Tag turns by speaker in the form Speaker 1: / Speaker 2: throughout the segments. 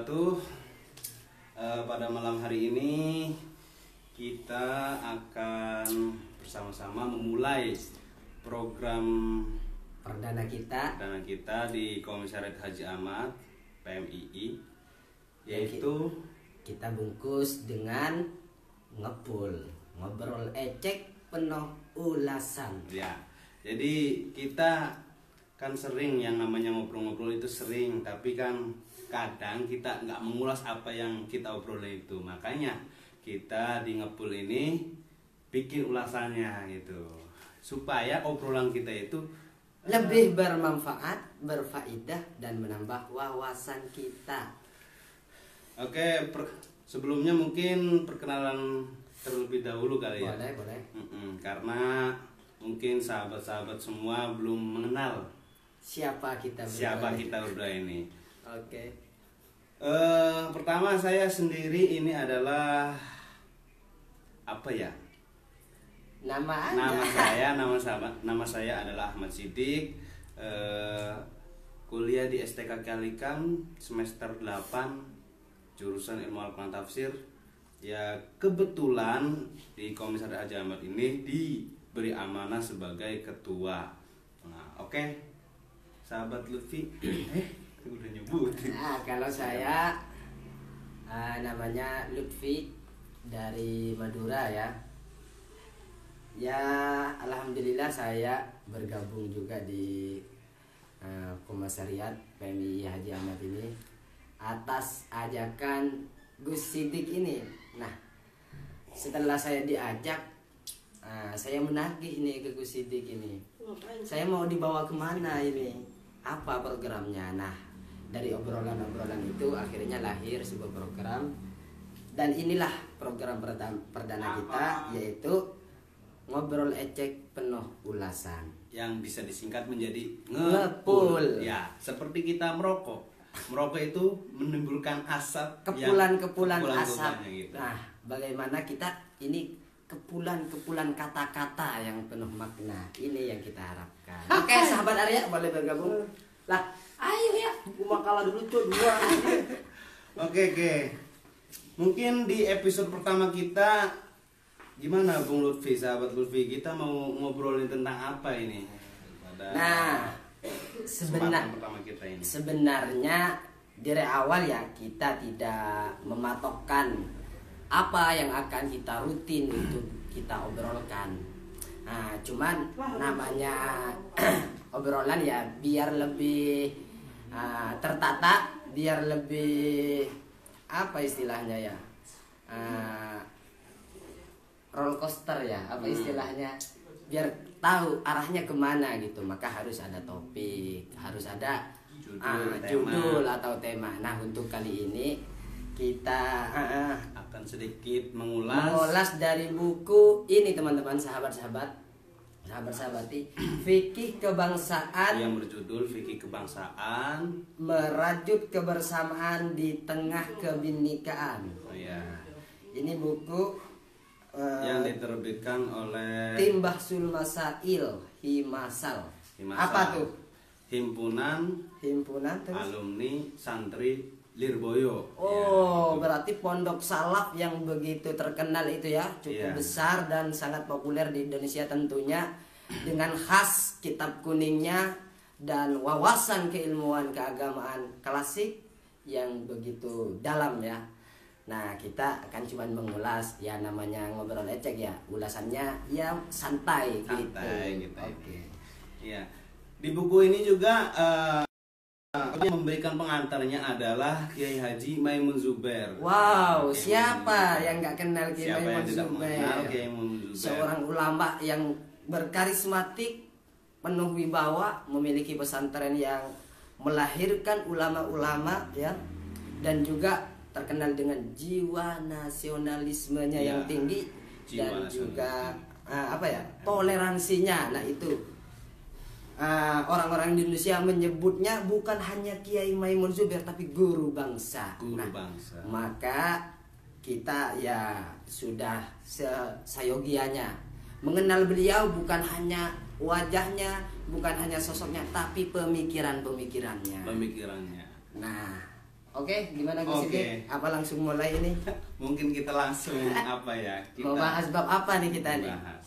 Speaker 1: wabarakatuh. Eh, pada malam hari ini kita akan bersama-sama memulai program
Speaker 2: perdana kita
Speaker 1: dana kita di Komisariat Haji Ahmad PMII yaitu
Speaker 2: kita bungkus dengan ngepul ngobrol ecek penuh ulasan
Speaker 1: ya. Jadi kita kan sering yang namanya ngobrol-ngobrol itu sering tapi kan kadang kita nggak mengulas apa yang kita obrolin itu. Makanya kita di ngepul ini bikin ulasannya gitu. Supaya obrolan kita itu
Speaker 2: lebih bermanfaat berfaedah dan menambah wawasan kita.
Speaker 1: Oke per- sebelumnya mungkin perkenalan terlebih dahulu kali ya.
Speaker 2: Boleh boleh.
Speaker 1: Karena mungkin sahabat-sahabat semua belum mengenal
Speaker 2: siapa kita berdua
Speaker 1: siapa kita berdua ini
Speaker 2: oke
Speaker 1: Eh, pertama saya sendiri ini adalah apa ya?
Speaker 2: nama anda
Speaker 1: Nama saya, nama sama, nama saya adalah Ahmad Sidik. Eh, kuliah di STK Kalikam semester 8 jurusan Ilmu Al-Quran Tafsir. Ya kebetulan di Komisariat Haji Ahmad ini diberi amanah sebagai ketua. Nah, oke. Sahabat Lutfi, eh udah nyebut.
Speaker 2: Nah, kalau saya ah, namanya Lutfi dari Madura ya. Ya, alhamdulillah saya bergabung juga di ah, Komisariat PMI Haji Ahmad ini atas ajakan Gus Sidik ini. Nah, setelah saya diajak ah, saya menagih nih ke Gus Sidik ini. Saya mau dibawa ke mana ini? Apa programnya? Nah, dari obrolan-obrolan itu akhirnya lahir sebuah program dan inilah program perda- perdana kita yaitu ngobrol ecek penuh ulasan.
Speaker 1: yang bisa disingkat menjadi
Speaker 2: Ngepul.
Speaker 1: Ya, seperti kita merokok. Merokok itu menimbulkan asap
Speaker 2: Kepulan-kepulan asap.
Speaker 1: kepulan-kepulannya gitu.
Speaker 2: Nah, bagaimana kita ini kepulan-kepulan kata-kata yang penuh makna. Ini yang kita harapkan. Oke, sahabat Arya boleh bergabung. Lah, ayo ya.
Speaker 3: Gua kalah dulu tuh dua.
Speaker 1: Oke, oke. Mungkin di episode pertama kita gimana Bung Lutfi, sahabat Lutfi, kita mau ngobrolin tentang apa ini? Pada
Speaker 2: Nah, sebenar
Speaker 1: pertama kita ini.
Speaker 2: sebenarnya dari awal ya kita tidak mematokkan apa yang akan kita rutin untuk kita obrolkan. Nah, cuman namanya obrolan ya biar lebih ah, tertata, biar lebih apa istilahnya ya? Ah, roller coaster ya, apa
Speaker 1: Hmm.
Speaker 2: istilahnya? Biar tahu arahnya ke mana gitu, maka harus ada topik, harus ada
Speaker 1: Judul,
Speaker 2: ah,
Speaker 1: tema.
Speaker 2: judul atau tema. Nah, untuk kali ini kita ah,
Speaker 1: akan sedikit mengulas
Speaker 2: mengulas dari buku ini teman-teman sahabat-sahabat sahabat-sahabati fikih kebangsaan
Speaker 1: yang berjudul Fikih Kebangsaan.
Speaker 2: merajut kebersamaan di tengah kebinekaan
Speaker 1: Oh ya.
Speaker 2: ini buku eh,
Speaker 1: Yang diterbitkan oleh
Speaker 2: tim Bahsul Masail Himasal
Speaker 1: Himasal.
Speaker 2: apa tuh
Speaker 1: Himpunan
Speaker 2: himpunan terus
Speaker 1: alumni santri Lirboyo.
Speaker 2: Oh,
Speaker 1: Ya,
Speaker 2: berarti pondok salaf yang begitu terkenal itu ya, cukup
Speaker 1: Iya.
Speaker 2: besar dan sangat populer di Indonesia tentunya dengan khas kitab kuningnya dan wawasan keilmuan keagamaan klasik yang begitu dalam ya. Nah, kita akan cuma mengulas ya namanya ngobrol ecek ya, ulasannya ya santai,
Speaker 1: Santai
Speaker 2: gitu.
Speaker 1: gitu.
Speaker 2: Oke.
Speaker 1: Iya. Di buku ini juga eh, yang memberikan pengantarnya adalah Kiai Haji Maimun Zubair.
Speaker 2: Wow,
Speaker 1: Kiai
Speaker 2: siapa
Speaker 1: Maimun
Speaker 2: yang nggak kenal. Kiai
Speaker 1: Siapa yang
Speaker 2: Maimun
Speaker 1: tidak
Speaker 2: Zubair?
Speaker 1: mengenal Kiai Maimun Zubair?
Speaker 2: seorang ulama yang berkarismatik, penuh wibawa, memiliki pesantren yang melahirkan ulama-ulama ya dan juga terkenal dengan jiwa nasionalismenya
Speaker 1: Ya,
Speaker 2: yang tinggi
Speaker 1: jiwa
Speaker 2: dan juga ah, apa ya toleransinya. Nah itu ah, orang-orang di Indonesia menyebutnya bukan hanya Kiai Maimun Zubair tapi guru bangsa.
Speaker 1: Guru
Speaker 2: Nah,
Speaker 1: bangsa.
Speaker 2: maka kita ya sudah seyogianya mengenal beliau bukan hanya wajahnya, bukan hanya sosoknya, tapi pemikiran-pemikirannya.
Speaker 1: Pemikirannya.
Speaker 2: Nah, Oke, gimana Gus. Sidik? Apa langsung mulai ini?
Speaker 1: Mungkin kita langsung apa ya? Kita
Speaker 2: Mau bahas bab apa nih kita nih?
Speaker 1: bahas.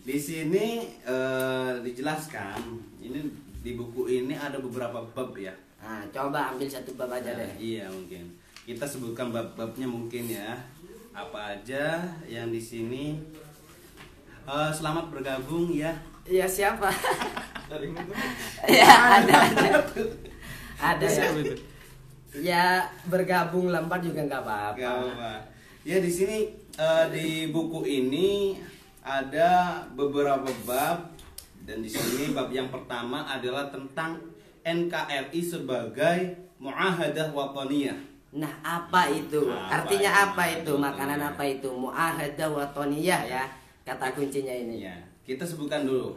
Speaker 1: Di sini eh, dijelaskan ini di buku ini ada beberapa bab ya.
Speaker 2: Nah, coba ambil satu bab aja
Speaker 1: Nah,
Speaker 2: deh.
Speaker 1: iya mungkin. Kita sebutkan bab-babnya mungkin ya. Apa aja yang di sini Eh, selamat bergabung ya.
Speaker 2: Iya siapa? Ya ada ada. Ada ya. Ya bergabung lambat juga nggak apa-apa.
Speaker 1: Gak apa-apa. Ya di sini eh, di buku ini ada beberapa bab dan di sini bab yang pertama adalah tentang NKRI sebagai muahadah wataniyah.
Speaker 2: Nah, apa itu?
Speaker 1: Apa
Speaker 2: Artinya
Speaker 1: itu?
Speaker 2: apa itu? Makanan apa itu? Muahadah watoniyah ya. Kata kuncinya ini.
Speaker 1: Ya, kita sebutkan dulu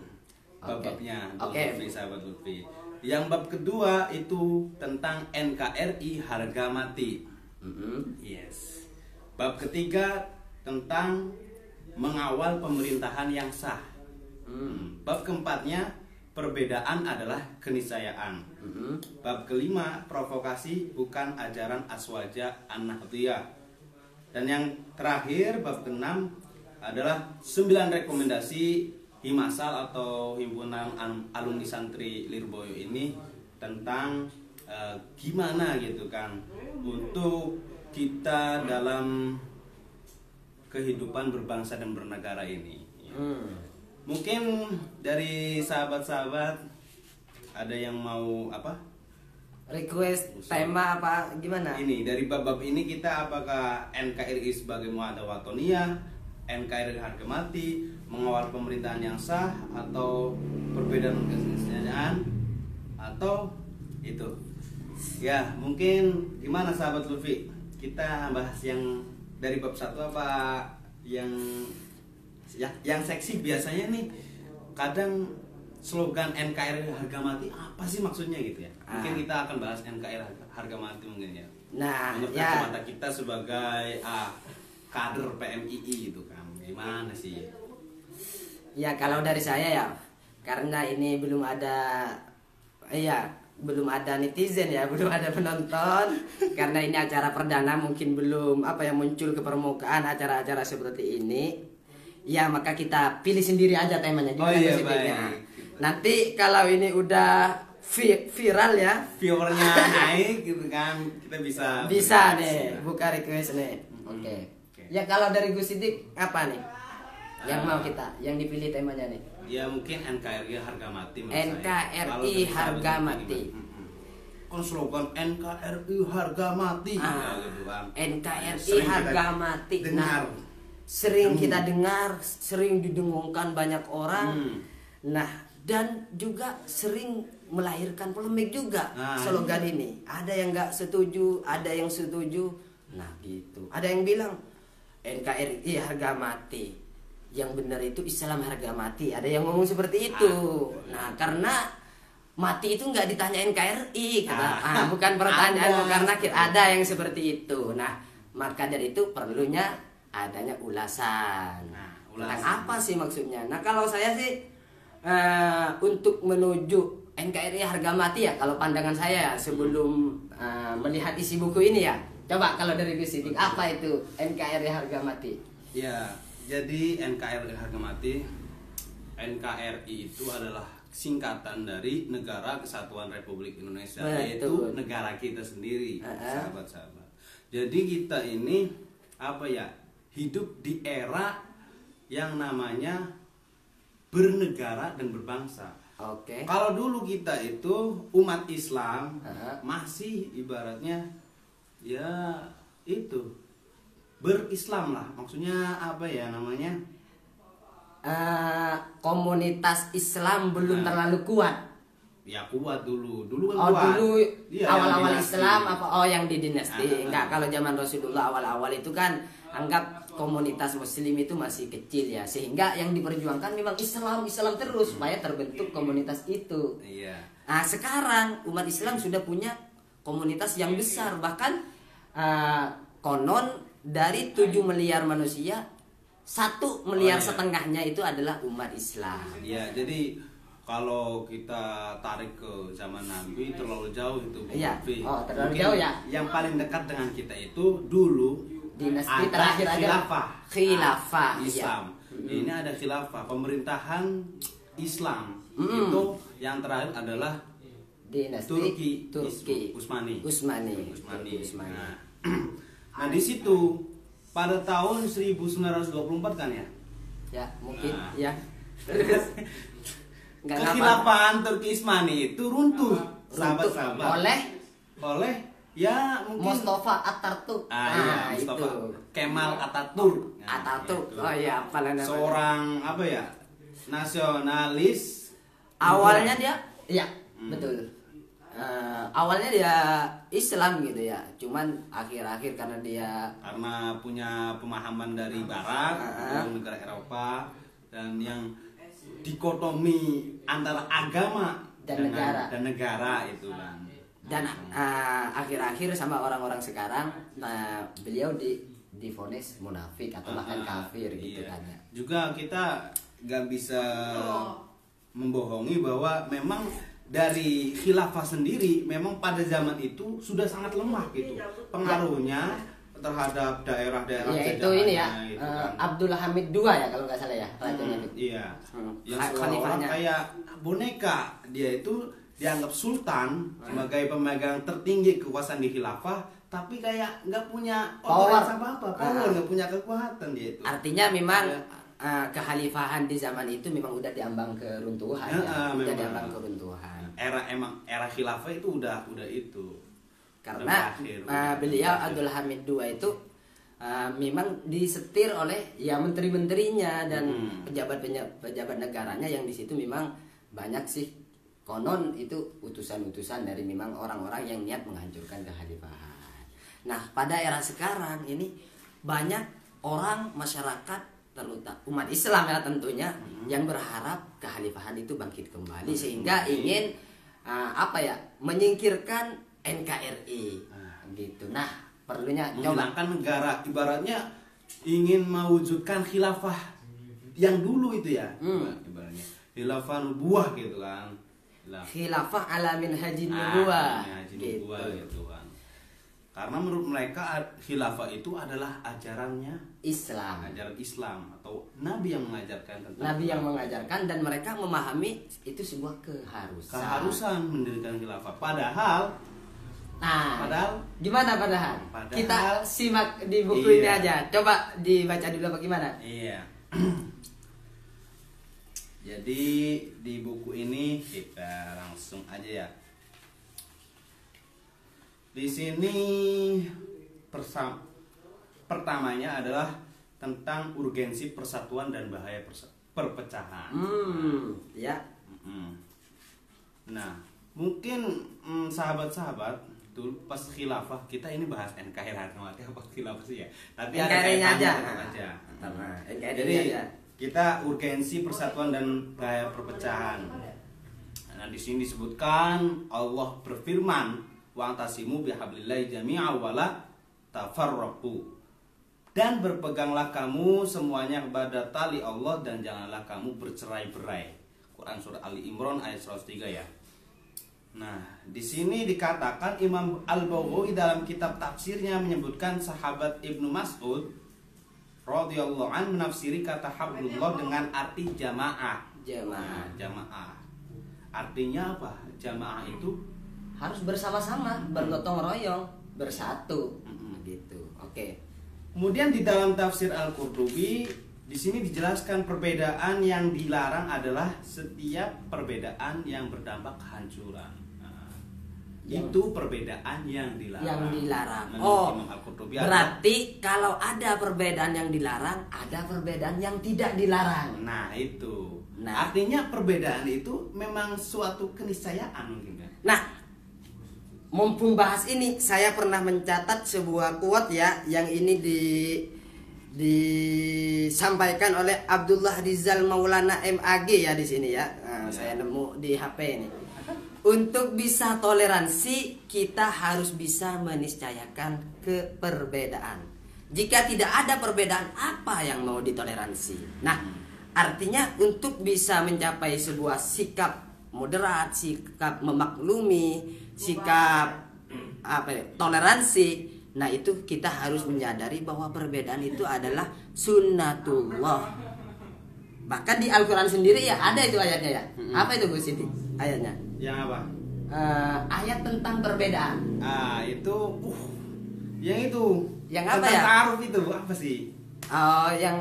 Speaker 1: bab-babnya.
Speaker 2: Oke.
Speaker 1: Lutfi, sahabat Lutfi. Yang bab kedua itu tentang NKRI harga mati.
Speaker 2: Mm-mm.
Speaker 1: Yes. Bab ketiga tentang mengawal pemerintahan yang sah. Hmm. Bab keempatnya perbedaan adalah keniscayaan.
Speaker 2: Mm-mm.
Speaker 1: Bab kelima provokasi bukan ajaran aswaja an-nahdiyah. Dan yang terakhir bab keenam adalah sembilan rekomendasi Himasal atau himpunan An- alumni santri Lirboyo ini tentang eh, gimana gitu kan untuk kita dalam kehidupan berbangsa dan bernegara ini.
Speaker 2: Hmm.
Speaker 1: Mungkin dari sahabat-sahabat ada yang mau apa?
Speaker 2: Request tema apa gimana?
Speaker 1: Ini dari bab-bab ini kita apakah NKRI sebagai muada watonia, NKRI harga mati, mengawal pemerintahan yang sah atau perbedaan kesenjangan atau itu. Ya, mungkin gimana sahabat Luffy? Kita bahas yang dari bab satu apa yang ya, yang seksi biasanya nih kadang slogan NKRI harga mati apa sih maksudnya gitu ya? Mungkin
Speaker 2: Ah.
Speaker 1: kita akan bahas NKRI harga, harga mati mungkin ya.
Speaker 2: Nah,
Speaker 1: Menurut
Speaker 2: ya.
Speaker 1: kacamata kita sebagai ah, kader PMII gitu kan. Gimana sih?
Speaker 2: Ya kalau dari saya ya karena ini belum ada iya belum ada netizen ya belum ada penonton karena ini acara perdana mungkin belum apa yang muncul ke permukaan acara-acara seperti ini ya maka kita pilih sendiri aja temanya
Speaker 1: Oh iya, baik.
Speaker 2: nanti kalau ini udah vi- viral ya
Speaker 1: Viewernya naik gitu kan, kita bisa
Speaker 2: bisa deh
Speaker 1: lah.
Speaker 2: buka request nih oke
Speaker 1: Oke.
Speaker 2: ya kalau dari Gus Sidik apa nih yang mau kita yang dipilih temanya nih
Speaker 1: Ya mungkin NKRI harga mati
Speaker 2: NKRI harga mati.
Speaker 1: gimana? Mm-mm. Kan slogan NKRI harga mati
Speaker 2: Ah,
Speaker 1: Ya, gitu kan.
Speaker 2: NKRI
Speaker 1: Sering
Speaker 2: harga mati.
Speaker 1: Dengar.
Speaker 2: Nah, sering
Speaker 1: Hmm.
Speaker 2: kita dengar, sering didengungkan banyak orang.
Speaker 1: Hmm.
Speaker 2: Nah, dan juga sering melahirkan polemik juga
Speaker 1: Nah,
Speaker 2: slogan ini. Ada yang nggak setuju, ada yang setuju. Nah, gitu. Ada yang bilang NKRI harga mati. Yang benar itu Islam harga mati. Ada yang ngomong seperti itu. Nah, karena mati itu nggak ditanya NKRI kata
Speaker 1: Ah.
Speaker 2: ah, bukan pertanyaan
Speaker 1: Ada.
Speaker 2: karena ada yang seperti itu nah maka dari itu perlunya adanya ulasan
Speaker 1: Nah,
Speaker 2: tentang
Speaker 1: ulasan.
Speaker 2: apa sih maksudnya nah kalau saya sih eh, untuk menuju NKRI harga mati ya kalau pandangan saya sebelum eh, melihat isi buku ini ya coba kalau dari Gus Sidik apa itu NKRI harga mati
Speaker 1: Ya, jadi NKRI harga mati NKRI itu adalah singkatan dari Negara Kesatuan Republik Indonesia
Speaker 2: Betul.
Speaker 1: yaitu negara kita sendiri, sahabat-sahabat. Jadi kita ini apa ya? Hidup di era yang namanya bernegara dan berbangsa.
Speaker 2: oke
Speaker 1: Kalau dulu kita itu umat Islam
Speaker 2: Uh-uh.
Speaker 1: masih ibaratnya ya itu berislam lah. Maksudnya apa ya namanya?
Speaker 2: Eh, komunitas Islam belum
Speaker 1: Nah.
Speaker 2: terlalu kuat
Speaker 1: Ya kuat dulu. Dulu kan
Speaker 2: Oh
Speaker 1: kuat.
Speaker 2: dulu
Speaker 1: Iya,
Speaker 2: awal-awal. Islam apa oh yang di dinasti
Speaker 1: Ah, ah,
Speaker 2: enggak
Speaker 1: ah.
Speaker 2: kalau zaman Rasulullah awal-awal itu kan anggap komunitas muslim itu masih kecil ya sehingga yang diperjuangkan memang Islam Islam terus supaya terbentuk komunitas itu
Speaker 1: Iya.
Speaker 2: nah sekarang umat Islam sudah punya komunitas yang besar bahkan eh, konon dari 7 miliar manusia satu miliar
Speaker 1: Oh, iya.
Speaker 2: setengahnya itu adalah umat Islam
Speaker 1: Iya, jadi kalau kita tarik ke zaman Nabi terlalu jauh itu Bung
Speaker 2: Iya. Oh, terlalu
Speaker 1: Mungkin
Speaker 2: jauh ya.
Speaker 1: Yang paling dekat dengan kita itu dulu
Speaker 2: Dinasti terakhir
Speaker 1: khilafah.
Speaker 2: Khilafah,
Speaker 1: Ah,
Speaker 2: iya.
Speaker 1: Islam. Ini ada khilafah, pemerintahan Islam.
Speaker 2: Mm.
Speaker 1: Itu yang terakhir adalah
Speaker 2: dinasti
Speaker 1: Turki,
Speaker 2: Turki
Speaker 1: Utsmani.
Speaker 2: Usmani
Speaker 1: Utsmani.
Speaker 2: Turki Utsmani.
Speaker 1: Nah, nah di situ pada tahun 1924 kan ya?
Speaker 2: ya mungkin
Speaker 1: Nah.
Speaker 2: ya terus
Speaker 1: Kekhilafahan Turki Utsmani itu runtuh, sahabat-sahabat.
Speaker 2: oleh
Speaker 1: oleh ya mungkin
Speaker 2: Mustafa Atatürk
Speaker 1: Ah, iya,
Speaker 2: Nah,
Speaker 1: Mustafa
Speaker 2: itu
Speaker 1: Kemal Atatürk. Nah,
Speaker 2: Atatürk
Speaker 1: itu.
Speaker 2: oh iya apalah namanya
Speaker 1: Seorang apa ya? Nasionalis.
Speaker 2: awalnya dia iya
Speaker 1: Hmm.
Speaker 2: betul Eh, awalnya dia Islam gitu ya cuman akhir-akhir karena dia
Speaker 1: karena punya pemahaman dari barat,
Speaker 2: Ah.
Speaker 1: dari negara Eropa dan yang dikotomi antara agama
Speaker 2: Dan negara.
Speaker 1: dan negara itu kan.
Speaker 2: dan eh, akhir-akhir sama orang-orang sekarang nah beliau di difonis munafik atau bahkan
Speaker 1: Ah,
Speaker 2: kafir gitu
Speaker 1: iya.
Speaker 2: kan ya
Speaker 1: Juga kita nggak bisa membohongi bahwa memang dari khilafah sendiri memang pada zaman itu sudah sangat lemah gitu pengaruhnya terhadap daerah-daerah
Speaker 2: ya itu ini ya
Speaker 1: gitu
Speaker 2: eh,
Speaker 1: kan.
Speaker 2: Abdullah Hamid II ya kalau nggak salah ya rajanya itu
Speaker 1: Hmm, iya.
Speaker 2: Hmm.
Speaker 1: Yang seolah-olah
Speaker 2: khalifahnya.
Speaker 1: kayak boneka dia itu dianggap sultan
Speaker 2: Hmm.
Speaker 1: sebagai pemegang tertinggi kekuasaan di khilafah tapi kayak nggak punya
Speaker 2: Power.
Speaker 1: otoritas apa-apa, power,
Speaker 2: Ah.
Speaker 1: nggak punya kekuatan dia itu.
Speaker 2: Artinya memang
Speaker 1: Ya.
Speaker 2: eh, kekhalifahan di zaman itu memang udah diambang keruntuhan
Speaker 1: Ya,
Speaker 2: ya,
Speaker 1: ah,
Speaker 2: udah
Speaker 1: memang.
Speaker 2: diambang keruntuhan.
Speaker 1: Era emang era khilafah itu udah udah itu.
Speaker 2: Karena
Speaker 1: udah
Speaker 2: beliau. Abdul Hamid II itu eh, memang disetir oleh ya menteri-menterinya dan
Speaker 1: Hmm.
Speaker 2: pejabat-pejabat pejabat negaranya yang di situ memang banyak sih konon itu utusan-utusan dari memang orang-orang yang niat menghancurkan kekhalifahan. Nah, pada era sekarang ini banyak orang masyarakat terutama umat Islam ya tentunya yang berharap kekhalifahan itu bangkit kembali sehingga ingin uh, apa ya menyingkirkan NKRI gitu. Nah, perlunya coba
Speaker 1: menghilangkan negara ibaratnya ingin mewujudkan khilafah yang dulu itu ya.
Speaker 2: Hmm.
Speaker 1: Ibaratnya khilafah nubuah gitu kan. Khilafah
Speaker 2: khilafah alamin haji
Speaker 1: Ah,
Speaker 2: nubuah gitu.
Speaker 1: gitu kan. Karena menurut mereka khilafah itu adalah ajarannya
Speaker 2: Islam.
Speaker 1: ajaran Islam atau Nabi yang mengajarkan tentang
Speaker 2: Nabi yang mengajarkan dan mereka memahami itu sebuah keharusan.
Speaker 1: keharusan mendirikan khilafah. Padahal
Speaker 2: Nah,
Speaker 1: padahal
Speaker 2: gimana padahal?
Speaker 1: Padahal-
Speaker 2: Kita simak di buku ini
Speaker 1: Iya.
Speaker 2: aja. Coba dibaca dulu apa gimana?
Speaker 1: Iya. Jadi di buku ini kita langsung aja ya. Di sini persam pertamanya adalah tentang urgensi persatuan dan bahaya persa- perpecahan.
Speaker 2: Hmm, ya.
Speaker 1: Nah, mungkin mm, tuh pas khilafah kita ini bahas NKRI nanti apa khilafah sih ya. Tapi ada
Speaker 2: NKRI-nya aja.
Speaker 1: aja.
Speaker 2: Nah,
Speaker 1: Jadi
Speaker 2: aja.
Speaker 1: kita urgensi persatuan dan bahaya perpecahan. Nah, di sini disebutkan Allah berfirman, "Wa tasimu bihablillahi jami'a wa la tafarraqu." Dan berpeganglah kamu semuanya kepada tali Allah dan janganlah kamu bercerai-berai. Quran surah Ali Imran ayat 103 ya. Nah, di sini dikatakan Imam Al-Baghawi dalam kitab tafsirnya menyebutkan sahabat Ibnu Mas'ud radhiyallahu an menafsiri kata hablullah dengan arti jamaah.
Speaker 2: Jamaah.
Speaker 1: Nah, jamaah. Artinya apa? Jamaah itu
Speaker 2: Harus bersama-sama, bergotong royong, bersatu.
Speaker 1: Mm-mm.
Speaker 2: Gitu. Oke.
Speaker 1: Kemudian di dalam tafsir Al-Qurtubi di sini dijelaskan perbedaan yang dilarang adalah setiap perbedaan yang berdampak kehancuran. Itu perbedaan yang dilarang.
Speaker 2: Yang dilarang. Oh, berarti kalau ada perbedaan yang dilarang, ada perbedaan yang tidak dilarang.
Speaker 1: Nah, itu.
Speaker 2: Nah.
Speaker 1: Artinya perbedaan itu memang suatu keniscayaan mungkin kan.
Speaker 2: Nah, mumpung bahas ini, saya pernah mencatat sebuah quote ya, yang ini di disampaikan oleh Abdullah Rizal Maulana MAG ya di sini ya. Nah,
Speaker 1: Ya.
Speaker 2: Saya nemu di HP ini. Untuk bisa toleransi, kita harus bisa meniscayakan keperbedaan. Jika tidak ada perbedaan, apa yang mau ditoleransi? Nah, artinya untuk bisa mencapai sebuah sikap moderat sikap memaklumi sikap apa ya, toleransi nah itu kita harus menyadari bahwa perbedaan itu adalah sunnatullah bahkan di Al-Quran sendiri ya ada itu ayatnya ya apa itu Bu Siti ayatnya
Speaker 1: Yang apa?
Speaker 2: Eh, ayat tentang perbedaan
Speaker 1: Ah, itu uh, yang itu.
Speaker 2: Yang apa
Speaker 1: Tentang
Speaker 2: ya?
Speaker 1: Ta'aruf itu apa sih?
Speaker 2: Oh, yang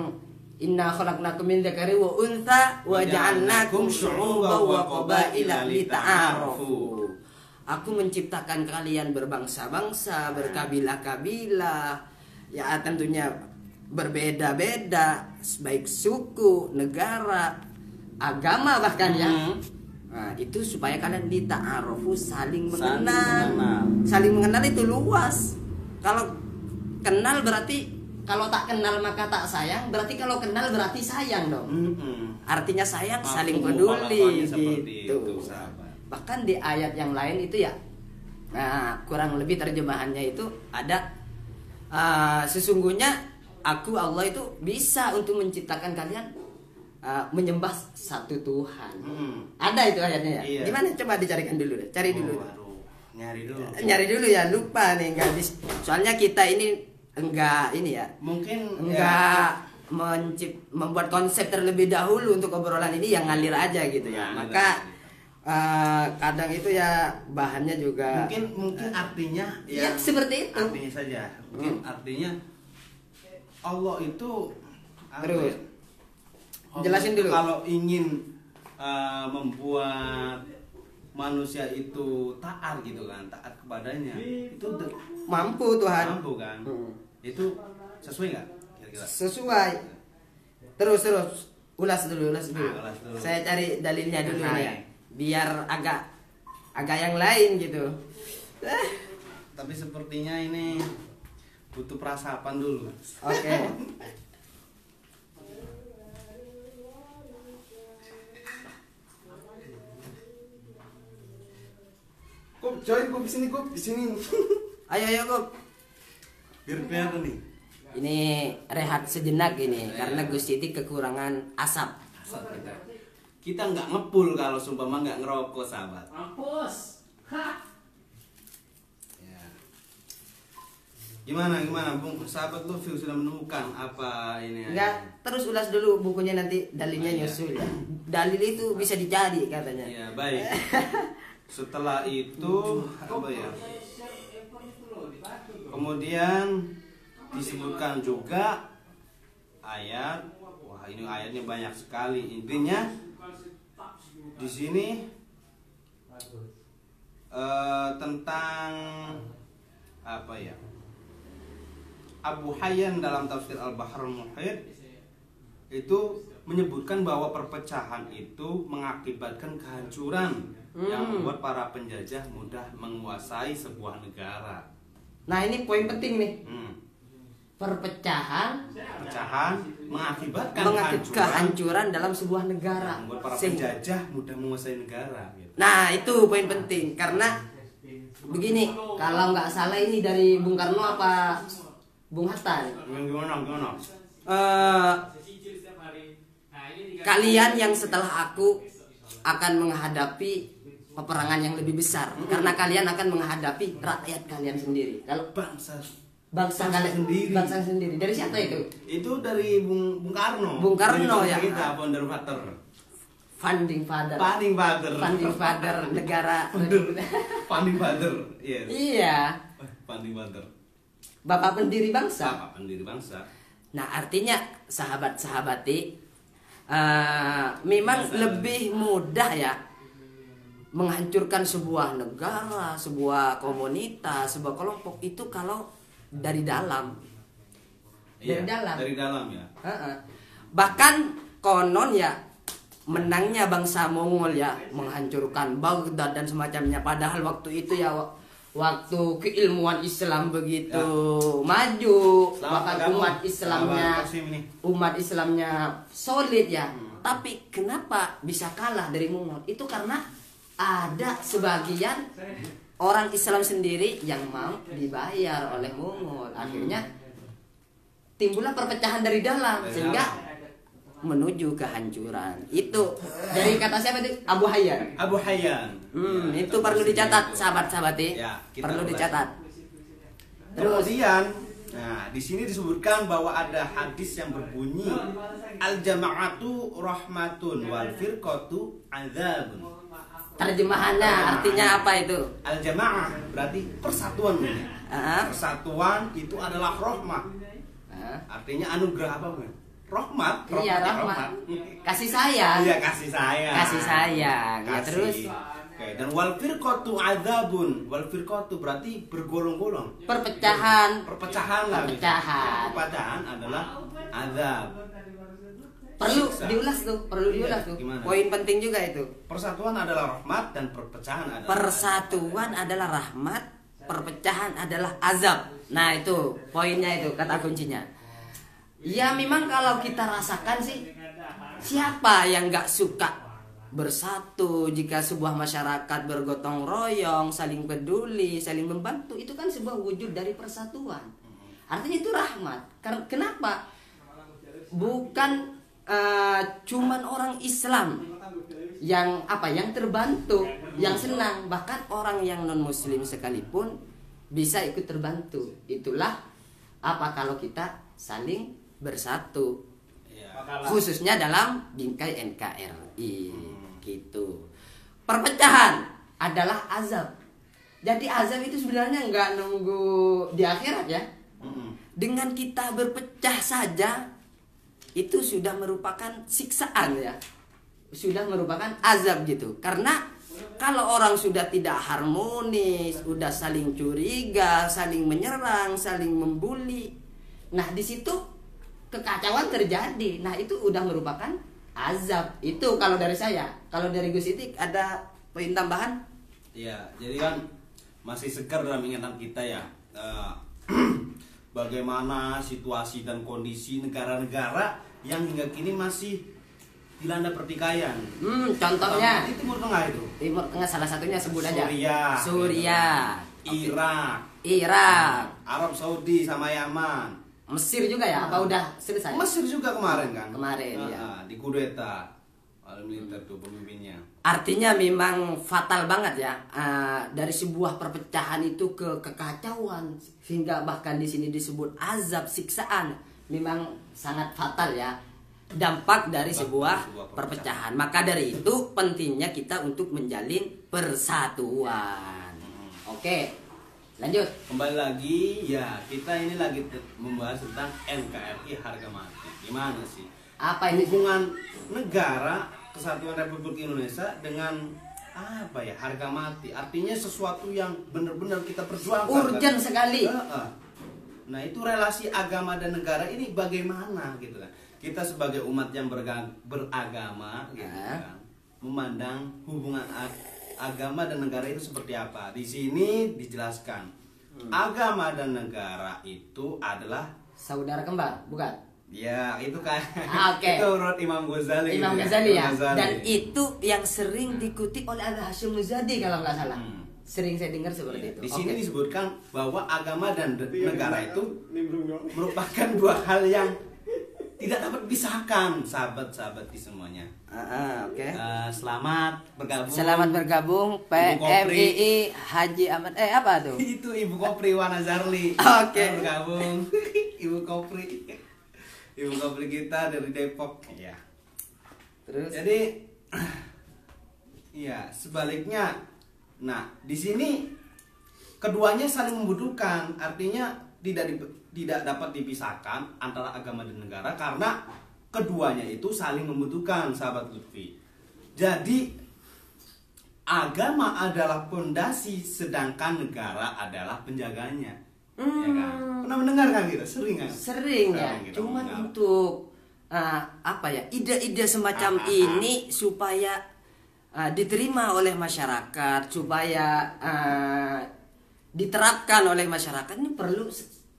Speaker 2: Inna khalaqnakum min dzakari wa untha wa ja'alnakum syu'uban wa qabaila lita'arafu. Aku menciptakan kalian berbangsa-bangsa, berkabilah-kabilah. Ya tentunya berbeda-beda, baik suku, negara, agama bahkan ya.
Speaker 1: Hmm.
Speaker 2: Nah, itu supaya kalian dita'arufu saling
Speaker 1: Saling
Speaker 2: mengenal.
Speaker 1: mengenal.
Speaker 2: Saling mengenal itu luas. Kalau kenal berarti kalau tak kenal maka tak sayang, berarti kalau kenal berarti sayang dong.
Speaker 1: Mm-mm.
Speaker 2: Artinya sayang
Speaker 1: Mampu
Speaker 2: saling peduli gitu.
Speaker 1: itu, sahabat.
Speaker 2: Bahkan di ayat yang lain itu ya Nah, kurang lebih terjemahannya itu ada uh, sesungguhnya aku Allah itu bisa untuk menciptakan kalian uh, menyembah satu Tuhan.
Speaker 1: Mm.
Speaker 2: Ada itu ayatnya ya.
Speaker 1: Iya.
Speaker 2: Gimana coba dicarikan dulu deh. Cari dulu.
Speaker 1: Oh, aduh, nyari dulu.
Speaker 2: Nyari dulu ya, lupa nih enggak dis- Soalnya kita ini enggak ini ya.
Speaker 1: Mungkin ya,
Speaker 2: Enggak mencip, membuat konsep terlebih dahulu untuk obrolan ini yang ngalir aja gitu ya.
Speaker 1: Ngalir
Speaker 2: Maka eh, kadang itu ya bahannya juga
Speaker 1: mungkin mungkin artinya
Speaker 2: ya, seperti itu.
Speaker 1: artinya saja mungkin
Speaker 2: Hmm.
Speaker 1: artinya Allah itu
Speaker 2: Terus.
Speaker 1: ya? Allah
Speaker 2: Jelasin dulu.
Speaker 1: kalau ingin uh, membuat manusia itu taat gitu kan taat kepadanya itu
Speaker 2: Mampu Tuhan.
Speaker 1: mampu kan
Speaker 2: Hmm.
Speaker 1: itu sesuai nggak kira-kira
Speaker 2: Sesuai. Terus terus ulas dulu, ulas dulu.
Speaker 1: Ah, ulas dulu.
Speaker 2: Saya cari dalilnya dulu nih ya. Biar agak agak yang lain gitu.
Speaker 1: Tapi sepertinya ini butuh perasapan dulu
Speaker 2: Oke.
Speaker 1: Kok join kok di sini kok di sini
Speaker 2: Ayo ayo kok.
Speaker 1: biar kelihatan nih
Speaker 2: Ini rehat sejenak ini karena Gus Siti kekurangan asap.
Speaker 1: Asal kita kita nggak ngepul kalau sumpama nggak ngerokok sahabat
Speaker 2: Mampus.
Speaker 1: ya. Gimana gimana bung? Sahabat Lutfi sudah menemukan apa ini?
Speaker 2: Enggak, terus ulas dulu bukunya nanti dalilnya
Speaker 1: Iya.
Speaker 2: nyusul ya. Dalil itu bisa dicari katanya.
Speaker 1: ya baik. Setelah itu apa ya? Kemudian disebutkan juga ayat. Wah ini ayatnya banyak sekali. Intinya di sini eh, tentang apa ya Abu Hayyan dalam tafsir Al-Bahr Muhit itu menyebutkan bahwa perpecahan itu mengakibatkan kehancuran yang
Speaker 2: Hmm.
Speaker 1: membuat para penjajah mudah menguasai sebuah negara.
Speaker 2: Nah, ini poin penting nih.
Speaker 1: Hmm.
Speaker 2: Perpecahan
Speaker 1: Perpecahan mengakibatkan
Speaker 2: mengakibatkan
Speaker 1: kehancuran
Speaker 2: dalam sebuah negara.
Speaker 1: yang membuat para penjajah mudah menguasai negara. Gitu.
Speaker 2: Nah, itu poin penting karena begini, kalau nggak salah ini dari Bung Karno apa Bung Hatta?
Speaker 1: Gimana gimana?
Speaker 2: Eh, kalian yang setelah aku akan menghadapi peperangan yang lebih besar karena kalian akan menghadapi rakyat kalian sendiri. Kalau
Speaker 1: Bangsa
Speaker 2: bangsa
Speaker 1: Bangsa
Speaker 2: kalian
Speaker 1: sendiri.
Speaker 2: bangsa sendiri dari siapa itu?
Speaker 1: itu dari Bung Bung Karno.
Speaker 2: Bung Karno, ya.
Speaker 1: Kita founder father.
Speaker 2: Funding father.
Speaker 1: Funding father.
Speaker 2: Funding father negara.
Speaker 1: Funding father. Yes.
Speaker 2: iya,
Speaker 1: Funding father.
Speaker 2: Bapak pendiri bangsa.
Speaker 1: Bapak pendiri bangsa.
Speaker 2: Nah, artinya sahabat-sahabati eh, memang
Speaker 1: Biasa.
Speaker 2: lebih mudah ya menghancurkan sebuah negara, sebuah komunitas, sebuah kelompok itu kalau dari dalam. Dari
Speaker 1: Iya,
Speaker 2: dalam.
Speaker 1: Dari dalam ya.
Speaker 2: Heeh. Bahkan konon ya menangnya bangsa Mongol ya menghancurkan Baghdad dan semacamnya. Padahal waktu itu ya waktu keilmuan Islam begitu maju,
Speaker 1: Selamat
Speaker 2: bahkan
Speaker 1: kamu.
Speaker 2: umat Islamnya umat Islamnya solid ya.
Speaker 1: Hmm.
Speaker 2: Tapi kenapa bisa kalah dari Mongol? Itu karena ada sebagian orang Islam sendiri yang mau dibayar oleh Mongol. Akhirnya timbullah perpecahan dari dalam sehingga menuju kehancuran. Itu dari kata siapa itu? Abu Hayyan.
Speaker 1: Abu Hayyan.
Speaker 2: Hmm,
Speaker 1: Ya,
Speaker 2: itu perlu dicatat, sahabat-sahabat ya.
Speaker 1: Ya,
Speaker 2: perlu dicatat. Terus
Speaker 1: Kemudian, nah di sini disebutkan bahwa ada hadis yang berbunyi al jama'atu rahmatun wal firqatu adzabun.
Speaker 2: terjemahannya artinya apa itu?
Speaker 1: Al jamaah berarti persatuan. Bu.
Speaker 2: Ah,
Speaker 1: Persatuan itu adalah rahmat.
Speaker 2: ah.
Speaker 1: Artinya anugerah apa, Bu? Rahmat.
Speaker 2: Iya,
Speaker 1: rahmatnya
Speaker 2: rahmat. Kasih sayang.
Speaker 1: Iya, kasih sayang.
Speaker 2: Kasih sayang. Ya,
Speaker 1: Kasih.
Speaker 2: terus?
Speaker 1: Oke, dan wal firqatu adzabun. Wal firqatu berarti bergolong-golong.
Speaker 2: Perpecahan.
Speaker 1: Perpecahan lah. gitu.
Speaker 2: Perpecahan.
Speaker 1: Perpecahan adalah azab.
Speaker 2: Perlu
Speaker 1: Siksa.
Speaker 2: diulas tuh, perlu
Speaker 1: Iya,
Speaker 2: diulas tuh.
Speaker 1: gimana?
Speaker 2: Poin penting juga itu.
Speaker 1: Persatuan adalah rahmat dan perpecahan adalah
Speaker 2: Persatuan adalah rahmat, perpecahan adalah azab. Nah, itu poinnya itu kata kuncinya. Ya memang kalau kita rasakan sih siapa yang nggak suka bersatu jika sebuah masyarakat bergotong royong, saling peduli, saling membantu itu kan sebuah wujud dari persatuan. Artinya itu rahmat. Kenapa? Bukan eh, cuman orang Islam yang apa yang terbantu, yang senang, bahkan orang yang non muslim sekalipun bisa ikut terbantu. Itulah apa kalau kita saling bersatu
Speaker 1: Iya.
Speaker 2: khususnya dalam bingkai NKRI gitu. Perpecahan adalah azab. Jadi azab itu sebenarnya nggak nunggu di akhirat ya.
Speaker 1: Mm-mm.
Speaker 2: Dengan kita berpecah saja itu sudah merupakan siksaan ya. Sudah merupakan azab gitu. Karena kalau orang sudah tidak harmonis, udah saling curiga, saling menyerang, saling membuli. Nah, di situ kekacauan terjadi. Nah, itu udah merupakan azab. Itu kalau dari saya. Kalau dari Gus Itik ada poin tambahan?
Speaker 1: Iya, jadi kan masih segar dalam ingatan kita ya. eh, bagaimana situasi dan kondisi negara-negara yang hingga kini masih dilanda pertikaian.
Speaker 2: Hmm, contohnya
Speaker 1: di Timur Tengah itu.
Speaker 2: Timur Tengah salah satunya sebut aja.
Speaker 1: Suriah.
Speaker 2: Suriah.
Speaker 1: Irak,
Speaker 2: Irak.
Speaker 1: Arab Saudi sama Yaman.
Speaker 2: Mesir juga ya? Apa udah selesai?
Speaker 1: Mesir juga kemarin kan?
Speaker 2: Kemarin,
Speaker 1: Nah,
Speaker 2: ya.
Speaker 1: di kudeta oleh militer tuh pemimpinnya.
Speaker 2: Artinya memang fatal banget ya Ah, dari sebuah perpecahan itu ke kekacauan hingga bahkan di sini disebut azab siksaan memang sangat fatal ya dampak dari sebuah
Speaker 1: dari sebuah
Speaker 2: perpecahan. Maka dari itu pentingnya kita untuk menjalin persatuan. Oke, lanjut.
Speaker 1: Kembali lagi ya kita ini lagi membahas tentang NKRI harga mati. Gimana sih?
Speaker 2: Apa ini?
Speaker 1: Hubungan negara kesatuan Republik Indonesia dengan apa ya harga mati artinya sesuatu yang benar-benar kita perjuangkan
Speaker 2: Urgent sekali.
Speaker 1: Nah itu relasi agama dan negara ini bagaimana gitu kan kita sebagai umat yang beragama gitu kan memandang hubungan agama dan negara itu seperti apa di sini dijelaskan
Speaker 2: Hmm.
Speaker 1: agama dan negara itu adalah
Speaker 2: Saudara kembar, bukan?
Speaker 1: ya itu kan
Speaker 2: Ah, oke.
Speaker 1: itu menurut Imam Ghazali
Speaker 2: Imam
Speaker 1: gitu
Speaker 2: Ghazali ya.
Speaker 1: Imam Ghazali.
Speaker 2: Dan itu yang sering dikutip oleh Al Hashim Muzadi kalau nggak salah.
Speaker 1: Hmm.
Speaker 2: Sering saya dengar seperti itu.
Speaker 1: Di sini
Speaker 2: Oke.
Speaker 1: disebutkan bahwa agama dan de- negara itu merupakan dua hal yang tidak dapat dipisahkan, sahabat-sahabat di semuanya.
Speaker 2: Ah, ah, oke.
Speaker 1: Eh, selamat bergabung.
Speaker 2: Selamat bergabung. PMII Haji Ahmad eh apa tuh?
Speaker 1: Itu Ibu Kopri Wana Zarli.
Speaker 2: Oke.
Speaker 1: Selamat bergabung. Ibu Kopri. Ibu Kopri kita dari Depok. Iya.
Speaker 2: Terus
Speaker 1: Jadi Iya, sebaliknya. Nah, di sini keduanya saling membutuhkan. Artinya tidak di- tidak dapat dipisahkan antara agama dan negara karena keduanya itu saling membutuhkan, sahabat Lutfi. Jadi agama adalah pondasi sedangkan negara adalah penjaganya. Ya kan? Pernah mendengar kan gitu? Sering kan?
Speaker 2: sering ya.
Speaker 1: kita
Speaker 2: Cuman
Speaker 1: mendengar.
Speaker 2: untuk ah, apa ya? Ide-ide semacam
Speaker 1: Ah, ah, ah.
Speaker 2: ini supaya ah, diterima oleh masyarakat, supaya ah, diterapkan oleh masyarakat ini perlu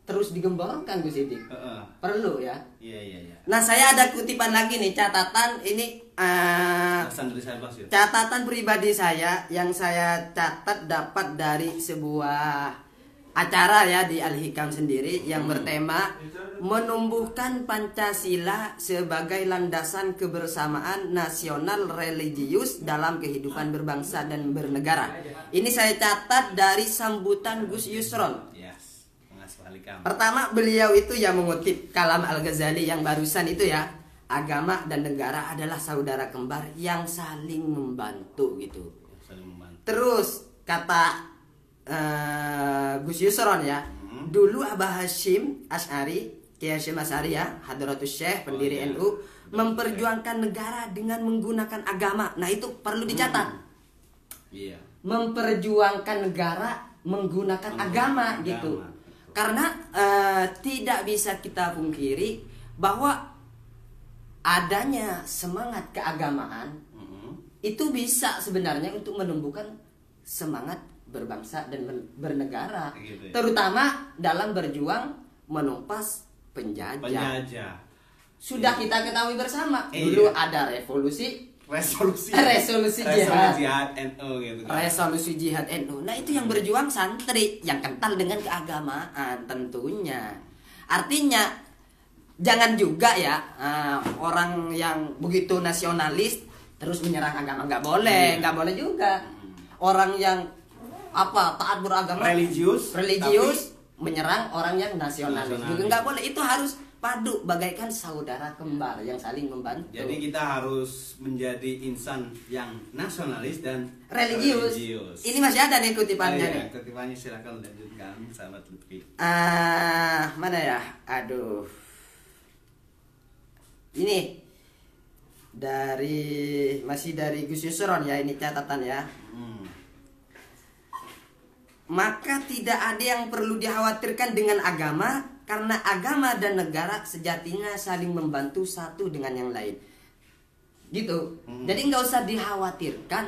Speaker 2: terus digemborkan Gus Idik.
Speaker 1: Heeh.
Speaker 2: Perlu ya.
Speaker 1: Iya, iya, iya.
Speaker 2: Nah, saya ada kutipan lagi nih catatan ini
Speaker 1: Basir.
Speaker 2: catatan pribadi saya yang saya catat dapat dari sebuah acara ya di Al Hikam sendiri yang bertema menumbuhkan Pancasila sebagai landasan kebersamaan nasional religius dalam kehidupan berbangsa dan bernegara. Ini saya catat dari sambutan Gus Yusron. Pertama beliau itu yang mengutip kalam Al Ghazali yang barusan itu ya agama dan negara adalah saudara kembar yang saling membantu gitu.
Speaker 1: Saling membantu.
Speaker 2: Terus kata eh, Gus Yusron ya,
Speaker 1: Hmm.
Speaker 2: dulu Abah Hashim Ash'ari, Kiai Hashim Ash'ari ya, Hadratus Syekh pendiri
Speaker 1: iya.
Speaker 2: NU memperjuangkan negara dengan menggunakan agama. Nah, itu perlu dicatat.
Speaker 1: Iya.
Speaker 2: Memperjuangkan negara menggunakan
Speaker 1: Menggunakan
Speaker 2: agama
Speaker 1: agama,
Speaker 2: gitu. Karena eh, tidak bisa kita pungkiri bahwa adanya semangat keagamaan
Speaker 1: Mm-mm.
Speaker 2: itu bisa sebenarnya untuk menumbuhkan semangat berbangsa dan ber- bernegara
Speaker 1: Gitu ya.
Speaker 2: terutama dalam berjuang menumpas penjajah
Speaker 1: Penjajah.
Speaker 2: sudah kita ketahui bersama
Speaker 1: Iya.
Speaker 2: dulu ada revolusi
Speaker 1: Resolusi.
Speaker 2: Resolusi jihad.
Speaker 1: jihad NU gitu kan.
Speaker 2: resolusi jihad NU nah itu yang berjuang santri yang kental dengan keagamaan tentunya artinya jangan juga ya eh, orang yang begitu nasionalis terus menyerang agama nggak boleh
Speaker 1: Iya.
Speaker 2: nggak boleh juga orang yang apa taat beragama
Speaker 1: Religius,
Speaker 2: religius menyerang orang yang nasionalis,
Speaker 1: Nasionalis.
Speaker 2: juga nggak boleh itu harus padu bagaikan saudara kembar yang saling membantu
Speaker 1: Jadi kita harus menjadi insan yang nasionalis dan
Speaker 2: religius.
Speaker 1: religius.
Speaker 2: ini masih ada nih kutipannya
Speaker 1: Oh,
Speaker 2: nih
Speaker 1: iya, kutipannya silakan lanjutkan sahabat Lutfi.
Speaker 2: Ah, mana ya? Aduh. Ini dari masih dari Gus Yusron ya ini catatan ya.
Speaker 1: Hmm.
Speaker 2: Maka tidak ada yang perlu dikhawatirkan dengan agama karena agama dan negara sejatinya saling membantu satu dengan yang lain. Gitu.
Speaker 1: Hmm.
Speaker 2: Jadi nggak usah dikhawatirkan,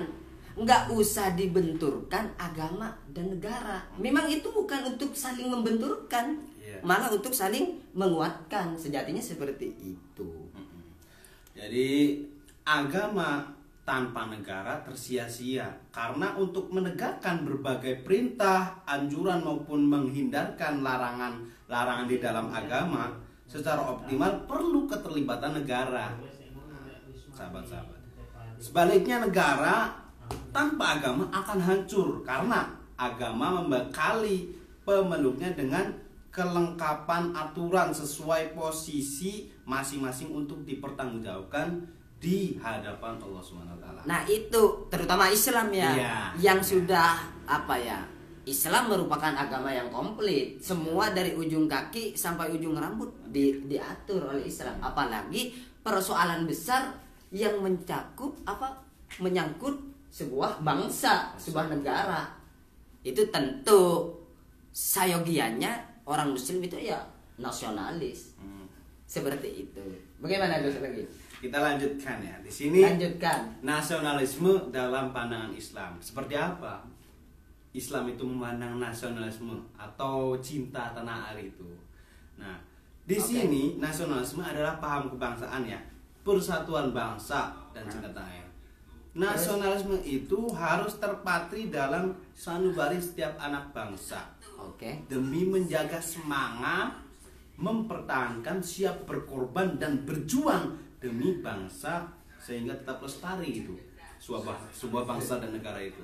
Speaker 2: nggak usah dibenturkan agama dan negara. Memang itu bukan untuk saling membenturkan,
Speaker 1: Iya.
Speaker 2: malah untuk saling menguatkan. Sejatinya seperti itu.
Speaker 1: Jadi agama tanpa negara tersia-sia karena untuk menegakkan berbagai perintah, anjuran maupun menghindarkan larangan-larangan di dalam agama secara optimal perlu keterlibatan negara. Sahabat-sahabat. Sebaliknya negara tanpa agama akan hancur karena agama membekali pemeluknya dengan kelengkapan aturan sesuai posisi masing-masing untuk dipertanggungjawabkan di hadapan Allah Subhanahu wa taala.
Speaker 2: Nah itu terutama Islam ya,
Speaker 1: Iya.
Speaker 2: yang sudah apa ya? Islam merupakan agama yang komplit. Semua dari ujung kaki sampai ujung rambut di, diatur oleh Islam. Apalagi persoalan besar yang mencakup apa? Menyangkut sebuah bangsa, sebuah negara. Itu tentu sayogianya orang Muslim itu ya nasionalis.
Speaker 1: Hmm.
Speaker 2: Seperti itu. Bagaimana Gus lagi?
Speaker 1: Kita lanjutkan ya. Di sini
Speaker 2: Lanjutkan.
Speaker 1: nasionalisme dalam pandangan Islam seperti apa? Islam itu memandang nasionalisme atau cinta tanah air itu. Nah, di
Speaker 2: Oke.
Speaker 1: sini nasionalisme adalah paham kebangsaan ya, persatuan bangsa dan
Speaker 2: Nah.
Speaker 1: cinta tanah air. Nasionalisme itu harus terpatri dalam sanubari setiap anak bangsa
Speaker 2: Oke.
Speaker 1: demi menjaga semangat mempertahankan siap berkorban dan berjuang demi bangsa sehingga tetap lestari itu sebuah sebuah bangsa dan negara itu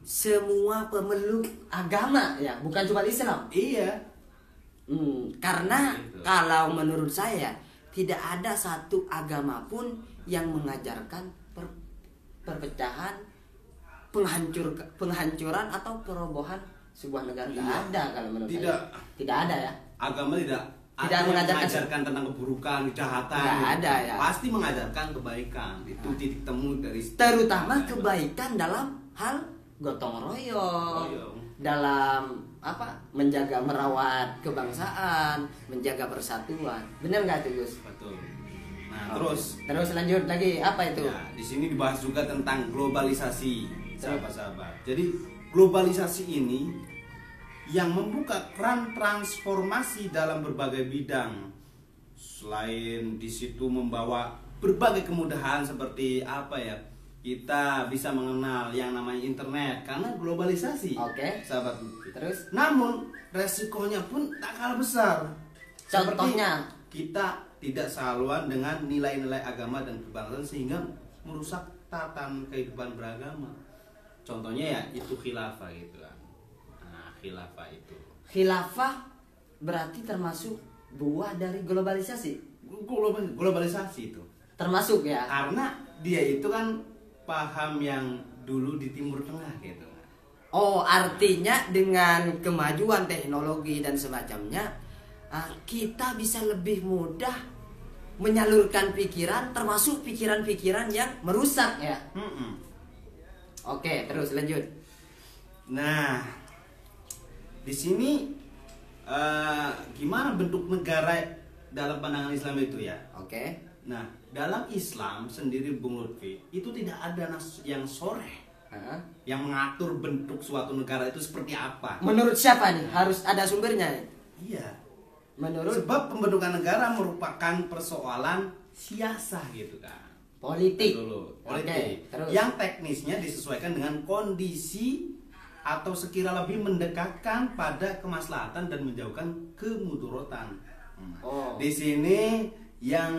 Speaker 2: semua pemeluk agama ya bukan cuma Islam
Speaker 1: iya
Speaker 2: Hmm, karena
Speaker 1: Gitu.
Speaker 2: kalau menurut saya tidak ada satu agama pun yang mengajarkan per- perpecahan penghancur penghancuran atau perobohan sebuah negara Nggak
Speaker 1: Iya.
Speaker 2: ada kalau menurut
Speaker 1: Tidak.
Speaker 2: saya tidak ada ya
Speaker 1: agama tidak
Speaker 2: Tidak
Speaker 1: ada
Speaker 2: mengajarkan-
Speaker 1: mengajarkan tentang keburukan kejahatan
Speaker 2: Nggak
Speaker 1: gitu.
Speaker 2: ada, ya.
Speaker 1: pasti mengajarkan kebaikan. Itu titik temu dari
Speaker 2: terutama kebaikan dalam hal gotong royong.
Speaker 1: Royong.
Speaker 2: dalam apa menjaga merawat kebangsaan menjaga persatuan. Benar nggak tuh Gus?
Speaker 1: Betul. Nah
Speaker 2: Oke.
Speaker 1: terus?
Speaker 2: Terus lanjut lagi apa itu?
Speaker 1: Ya, di sini dibahas juga tentang globalisasi, sahabat-sahabat. Jadi globalisasi ini yang membuka keran transformasi dalam berbagai bidang. Selain di situ membawa berbagai kemudahan seperti apa ya? kita bisa mengenal yang namanya internet karena globalisasi.
Speaker 2: Oke.
Speaker 1: Sahabat Lutfi.
Speaker 2: Terus
Speaker 1: Namun resikonya pun tak kalah besar. Seperti
Speaker 2: Contohnya?
Speaker 1: kita tidak sehaluan dengan nilai-nilai agama dan kebangsaan sehingga merusak tatan kehidupan beragama. Contohnya ya itu khilafah gitu kan. Khilafah itu.
Speaker 2: khilafah berarti termasuk buah dari globalisasi.
Speaker 1: Global- globalisasi itu.
Speaker 2: Termasuk ya.
Speaker 1: Karena dia itu kan paham yang dulu di Timur Tengah gitu.
Speaker 2: Oh, artinya dengan kemajuan teknologi dan semacamnya, ah, kita bisa lebih mudah menyalurkan pikiran, termasuk pikiran-pikiran yang merusak ya.
Speaker 1: Mm-mm.
Speaker 2: Oke, terus lanjut.
Speaker 1: Nah, di sini eh, gimana bentuk negara dalam pandangan Islam itu ya?
Speaker 2: Oke.
Speaker 1: Nah, dalam Islam sendiri Bung Lutfi itu tidak ada nas yang sore yang mengatur bentuk suatu negara itu seperti apa.
Speaker 2: Menurut siapa nih? Harus ada sumbernya.
Speaker 1: Iya.
Speaker 2: Menurut
Speaker 1: Sebab pembentukan negara merupakan persoalan siasah gitu kan.
Speaker 2: politik.
Speaker 1: Dulu,
Speaker 2: Oke,
Speaker 1: politik.
Speaker 2: terus.
Speaker 1: Yang teknisnya disesuaikan dengan kondisi atau sekira lebih mendekatkan pada kemaslahatan dan menjauhkan kemudaratan. Hmm.
Speaker 2: Oh.
Speaker 1: Di sini yang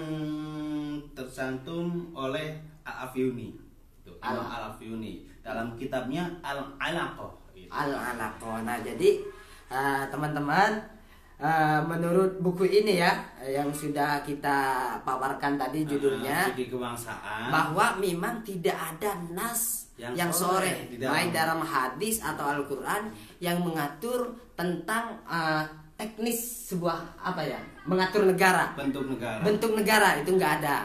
Speaker 1: tercantum oleh Al-Afyuni. Tuh, Imam
Speaker 2: Al-
Speaker 1: Al-Afyuni dalam kitabnya Al-Alaqah.
Speaker 2: Al-Alaqah. Nah, jadi eh, teman-teman eh, menurut buku ini ya yang sudah kita paparkan tadi
Speaker 1: Ah,
Speaker 2: judulnya
Speaker 1: kebangsaan.
Speaker 2: bahwa memang tidak ada nas yang,
Speaker 1: Yang
Speaker 2: sore,
Speaker 1: sore dalam-
Speaker 2: baik dalam hadis atau Al-Qur'an yang mengatur tentang eh, teknis sebuah apa ya? mengatur negara.
Speaker 1: bentuk negara.
Speaker 2: Bentuk negara itu nggak ada.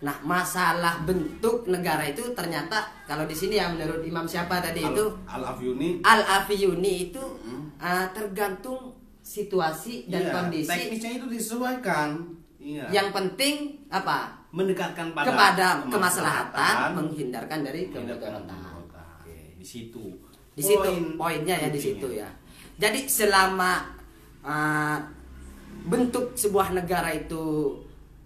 Speaker 2: Nah, masalah bentuk negara itu ternyata kalau di sini ya menurut Imam siapa tadi itu
Speaker 1: Al-Afyuni
Speaker 2: Al-Afiyuni itu uh, tergantung situasi dan
Speaker 1: Iya,
Speaker 2: kondisi.
Speaker 1: teknisnya itu disesuaikan. Iya.
Speaker 2: Yang penting apa?
Speaker 1: mendekatkan pada
Speaker 2: Kepada kemaslahatan, menghindarkan dari kemudaratan.
Speaker 1: di situ.
Speaker 2: Di situ
Speaker 1: Poin
Speaker 2: poinnya ya di situ ya. Jadi selama uh, bentuk sebuah negara itu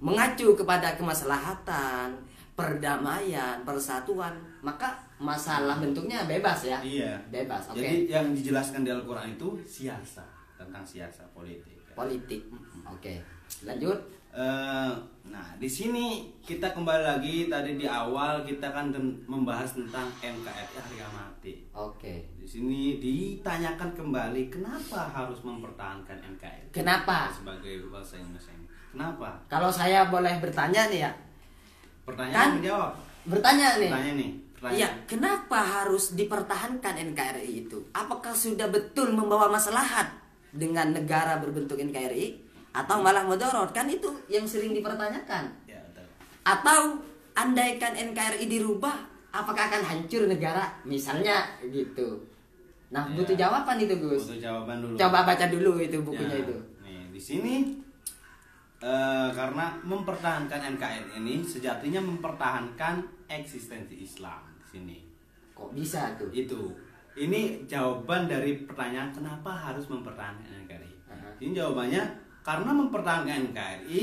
Speaker 2: mengacu kepada kemaslahatan, perdamaian, persatuan, maka masalah bentuknya bebas ya.
Speaker 1: Iya.
Speaker 2: Bebas, oke.
Speaker 1: Jadi yang dijelaskan di Al-Qur'an itu siasa, tentang siasa politik. ya.
Speaker 2: Politik. Oke. Lanjut.
Speaker 1: Eh, nah, di sini kita kembali lagi tadi di awal kita kan ten- membahas tentang NKRI harga mati.
Speaker 2: Oke.
Speaker 1: Di sini ditanyakan kembali kenapa harus mempertahankan NKRI
Speaker 2: Kenapa?
Speaker 1: sebagai bangsa Indonesia. Kenapa?
Speaker 2: Kalau saya boleh bertanya nih ya.
Speaker 1: Pertanyaan
Speaker 2: Kan?
Speaker 1: menjawab.
Speaker 2: Bertanya nih.
Speaker 1: Pertanyaan nih.
Speaker 2: Iya, kenapa harus dipertahankan NKRI itu? Apakah sudah betul membawa maslahat dengan negara berbentuk NKRI atau malah mudarat? Kan itu yang sering dipertanyakan.
Speaker 1: Ya, betul.
Speaker 2: Atau andaikan NKRI dirubah, apakah akan hancur negara? Misalnya gitu. Nah,
Speaker 1: Ya.
Speaker 2: butuh jawaban itu, Gus.
Speaker 1: Butuh jawaban dulu.
Speaker 2: Coba baca dulu itu bukunya
Speaker 1: Ya,
Speaker 2: itu.
Speaker 1: Nih, di sini eh, karena mempertahankan NKRI ini sejatinya mempertahankan eksistensi Islam di sini.
Speaker 2: Kok bisa tuh?
Speaker 1: Itu. Ini jawaban dari pertanyaan kenapa harus mempertahankan NKRI.
Speaker 2: Aha.
Speaker 1: Ini jawabannya karena mempertahankan NKRI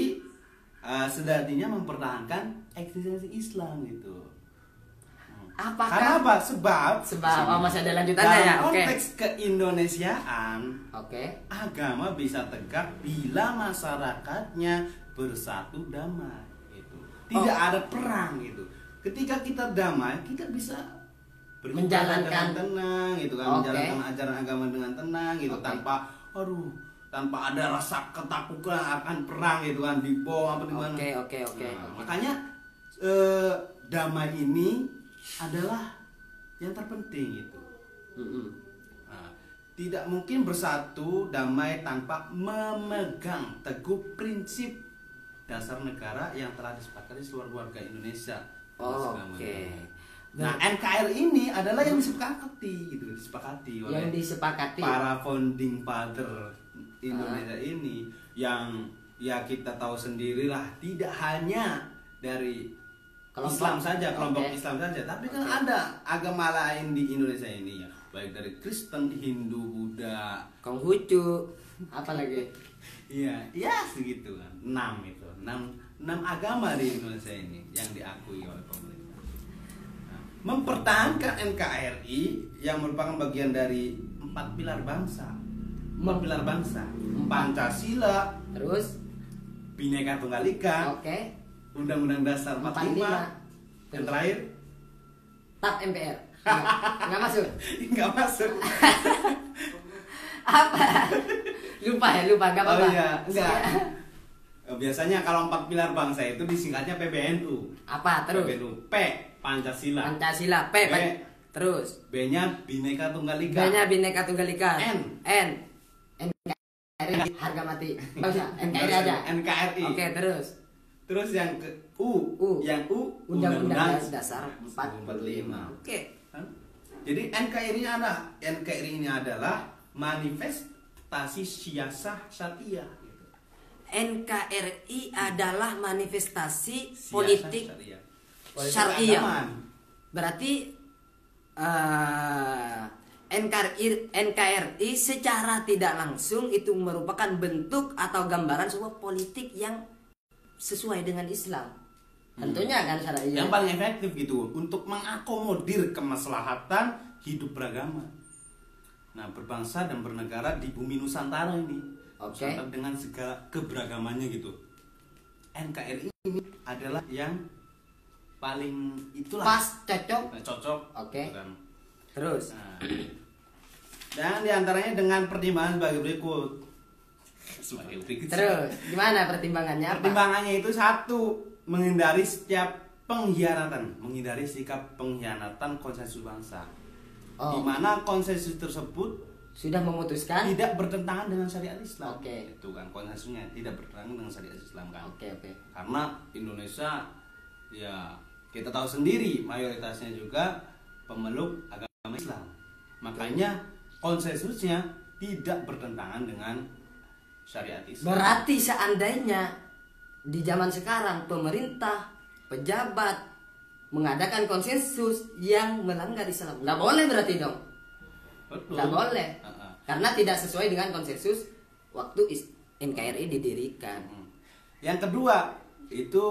Speaker 1: eh, sejatinya mempertahankan eksistensi Islam gitu.
Speaker 2: Apakah-
Speaker 1: Karena apa? Sebab
Speaker 2: Sebab oh, masih ada lanjutannya
Speaker 1: dalam
Speaker 2: ya. Oke.
Speaker 1: konteks keindonesiaan
Speaker 2: Oke.
Speaker 1: agama bisa tegak bila masyarakatnya bersatu damai gitu. Tidak
Speaker 2: Oh.
Speaker 1: ada perang gitu. Ketika kita damai, kita bisa
Speaker 2: Menjalankan-
Speaker 1: dengan tenang gitu kan,
Speaker 2: Oke.
Speaker 1: menjalankan ajaran agama dengan tenang gitu
Speaker 2: Oke.
Speaker 1: tanpa aduh, tanpa ada rasa ketakutan akan perang gitu kan, dibom apa di mana.
Speaker 2: Oke, oke, oke,
Speaker 1: Nah,
Speaker 2: oke.
Speaker 1: Makanya eh, damai ini adalah yang terpenting itu.
Speaker 2: Mm-mm.
Speaker 1: Nah, tidak mungkin bersatu damai tanpa memegang teguh prinsip dasar negara yang telah disepakati seluruh warga Indonesia.
Speaker 2: Oh, Oke.
Speaker 1: ini. Nah, NKRI ini adalah yang disepakati gitu, disepakati oleh
Speaker 2: Yang disepakati.
Speaker 1: para founding father. Indonesia ini yang ya kita tahu sendirilah tidak hanya dari
Speaker 2: Kelompok.
Speaker 1: Islam saja, kelompok
Speaker 2: Oke.
Speaker 1: Islam saja, tapi kan
Speaker 2: Oke.
Speaker 1: ada agama lain di Indonesia ini ya, baik dari Kristen, Hindu, Buddha,
Speaker 2: Konghucu, apa lagi?
Speaker 1: iya, ya segitu kan, enam itu, enam, enam agama di Indonesia ini yang diakui oleh. Nah, mempertahankan NKRI yang merupakan bagian dari empat pilar bangsa. Empat pilar bangsa. Pancasila,
Speaker 2: Terus
Speaker 1: Bhinneka Tunggal Ika,
Speaker 2: oke.
Speaker 1: Undang-Undang Dasar 45,
Speaker 2: 45.
Speaker 1: yang terakhir
Speaker 2: Tap MPR. Nggak, masuk.
Speaker 1: nggak masuk.
Speaker 2: Apa? Lupa ya, lupa nggak apa-apa.
Speaker 1: Oh iya, enggak. Biasanya kalau empat pilar bangsa itu disingkatnya PBNU.
Speaker 2: Apa terus?
Speaker 1: PBNU. P Pancasila.
Speaker 2: Pancasila P,
Speaker 1: B.
Speaker 2: Terus
Speaker 1: B-nya Bhinneka Tunggal Ika.
Speaker 2: B-nya Bhinneka Tunggal Ika.
Speaker 1: N.
Speaker 2: N. NKRI harga mati. Enggak usah, NKRI aja.
Speaker 1: NKRI.
Speaker 2: Oke, terus
Speaker 1: Terus yang ke U,
Speaker 2: U.
Speaker 1: yang U
Speaker 2: Undang-Undang Dasar
Speaker 1: 45.
Speaker 2: 45. Oke.
Speaker 1: Hah? Jadi NKRI ada NKRI ini adalah manifestasi siasah syariah gitu.
Speaker 2: NKRI adalah manifestasi
Speaker 1: Siasah
Speaker 2: politik
Speaker 1: syariah.
Speaker 2: Syariah.
Speaker 1: keagamaan.
Speaker 2: Berarti eh, NKRI, NKRI secara tidak langsung itu merupakan bentuk atau gambaran sebuah politik yang sesuai dengan Islam. Tentunya kan syariah.
Speaker 1: Yang paling efektif gitu untuk mengakomodir kemaslahatan hidup beragama. Nah, berbangsa dan bernegara di bumi Nusantara ini.
Speaker 2: Oke.
Speaker 1: Nusantara dengan segala keberagamannya gitu. NKRI ini adalah yang paling itulah
Speaker 2: Pas cocok.
Speaker 1: cocok.
Speaker 2: Oke.
Speaker 1: Kan.
Speaker 2: Terus
Speaker 1: Nah, dan di antaranya dengan pertimbangan sebagai berikut. Sebagai berikut.
Speaker 2: terus gimana pertimbangannya apa?
Speaker 1: Pertimbangannya itu satu menghindari setiap pengkhianatan, menghindari sikap pengkhianatan konsensus bangsa.
Speaker 2: Oh.
Speaker 1: Di mana konsensus tersebut
Speaker 2: Sudah memutuskan?
Speaker 1: tidak bertentangan dengan syariat Islam.
Speaker 2: Oke.
Speaker 1: Itu kan konsensusnya tidak bertentangan dengan syariat Islam kan.
Speaker 2: Oke, oke.
Speaker 1: Karena Indonesia ya kita tahu sendiri mayoritasnya juga pemeluk agama Islam. Makanya konsensusnya tidak bertentangan dengan syariat Islam.
Speaker 2: Berarti seandainya di zaman sekarang pemerintah, pejabat mengadakan konsensus yang melanggar Islam, nggak boleh berarti dong?
Speaker 1: Betul.
Speaker 2: Nggak boleh,
Speaker 1: Uh-uh.
Speaker 2: karena tidak sesuai dengan konsensus waktu NKRI didirikan.
Speaker 1: Hmm. Yang kedua itu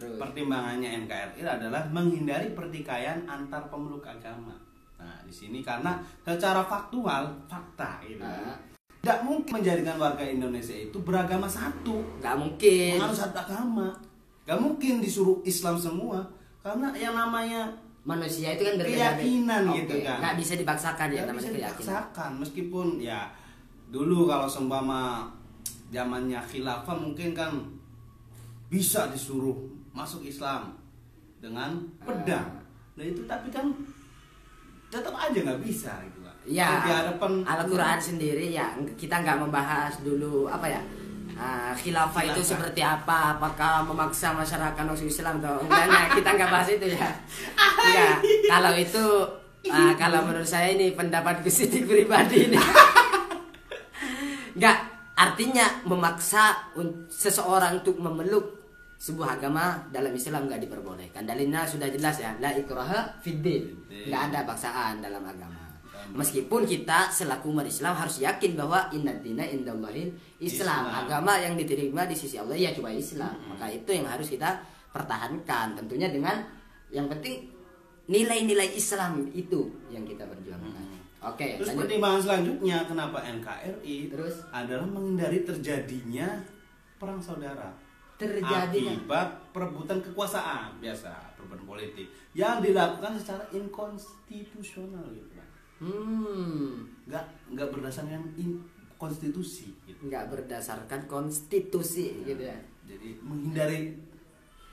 Speaker 2: Terus.
Speaker 1: pertimbangannya NKRI adalah menghindari pertikaian antar pemeluk agama. Nah, di sini karena secara faktual fakta itu
Speaker 2: Ah.
Speaker 1: tidak mungkin menjadikan warga Indonesia itu beragama satu,
Speaker 2: Nggak mungkin.
Speaker 1: menganut satu agama. Gak mungkin disuruh Islam semua karena yang namanya
Speaker 2: Manusia itu kan berbeda.
Speaker 1: Keyakinan
Speaker 2: Oke,
Speaker 1: gitu kan.
Speaker 2: Nggak bisa dipaksakan ya namanya
Speaker 1: bisa
Speaker 2: keyakinan.
Speaker 1: dipaksakan meskipun ya dulu kalau seumpama zamannya khilafah mungkin kan bisa disuruh masuk Islam dengan pedang. Nah itu tapi kan tetap aja nggak bisa gitu kan.
Speaker 2: Ya,
Speaker 1: hadapan
Speaker 2: Al-Quran sendiri ya kita nggak membahas dulu apa ya ah, khilafah itu seperti apa, apakah memaksa masyarakat masuk Islam atau enggaknya kita nggak bahas itu ya. Enggak, kalau itu ah, kalau menurut saya ini pendapat Sidik pribadi ini. Enggak, artinya memaksa seseorang untuk memeluk sebuah agama dalam Islam nggak diperbolehkan. Dalilnya sudah jelas ya, la ikraha fiddin. Nggak ada paksaan dalam agama. Meskipun kita selaku umat Islam harus yakin bahwa inna dina indallahil Islam.
Speaker 1: Islam.
Speaker 2: Agama yang diterima di sisi Allah ya cuma Islam. Maka itu yang harus kita pertahankan. Tentunya dengan yang penting nilai-nilai Islam itu yang kita perjuangkan. Oke,
Speaker 1: Terus
Speaker 2: lanjut.
Speaker 1: pertimbangan selanjutnya kenapa NKRI
Speaker 2: Terus?
Speaker 1: adalah menghindari terjadinya perang saudara.
Speaker 2: Terjadinya
Speaker 1: akibat perebutan kekuasaan biasa perebutan politik. Yang dilakukan secara inkonstitusional gitu kan
Speaker 2: Hmm,
Speaker 1: nggak nggak berdasarkan in- konstitusi gitu.
Speaker 2: Nggak berdasarkan konstitusi gitu ya.
Speaker 1: jadi menghindari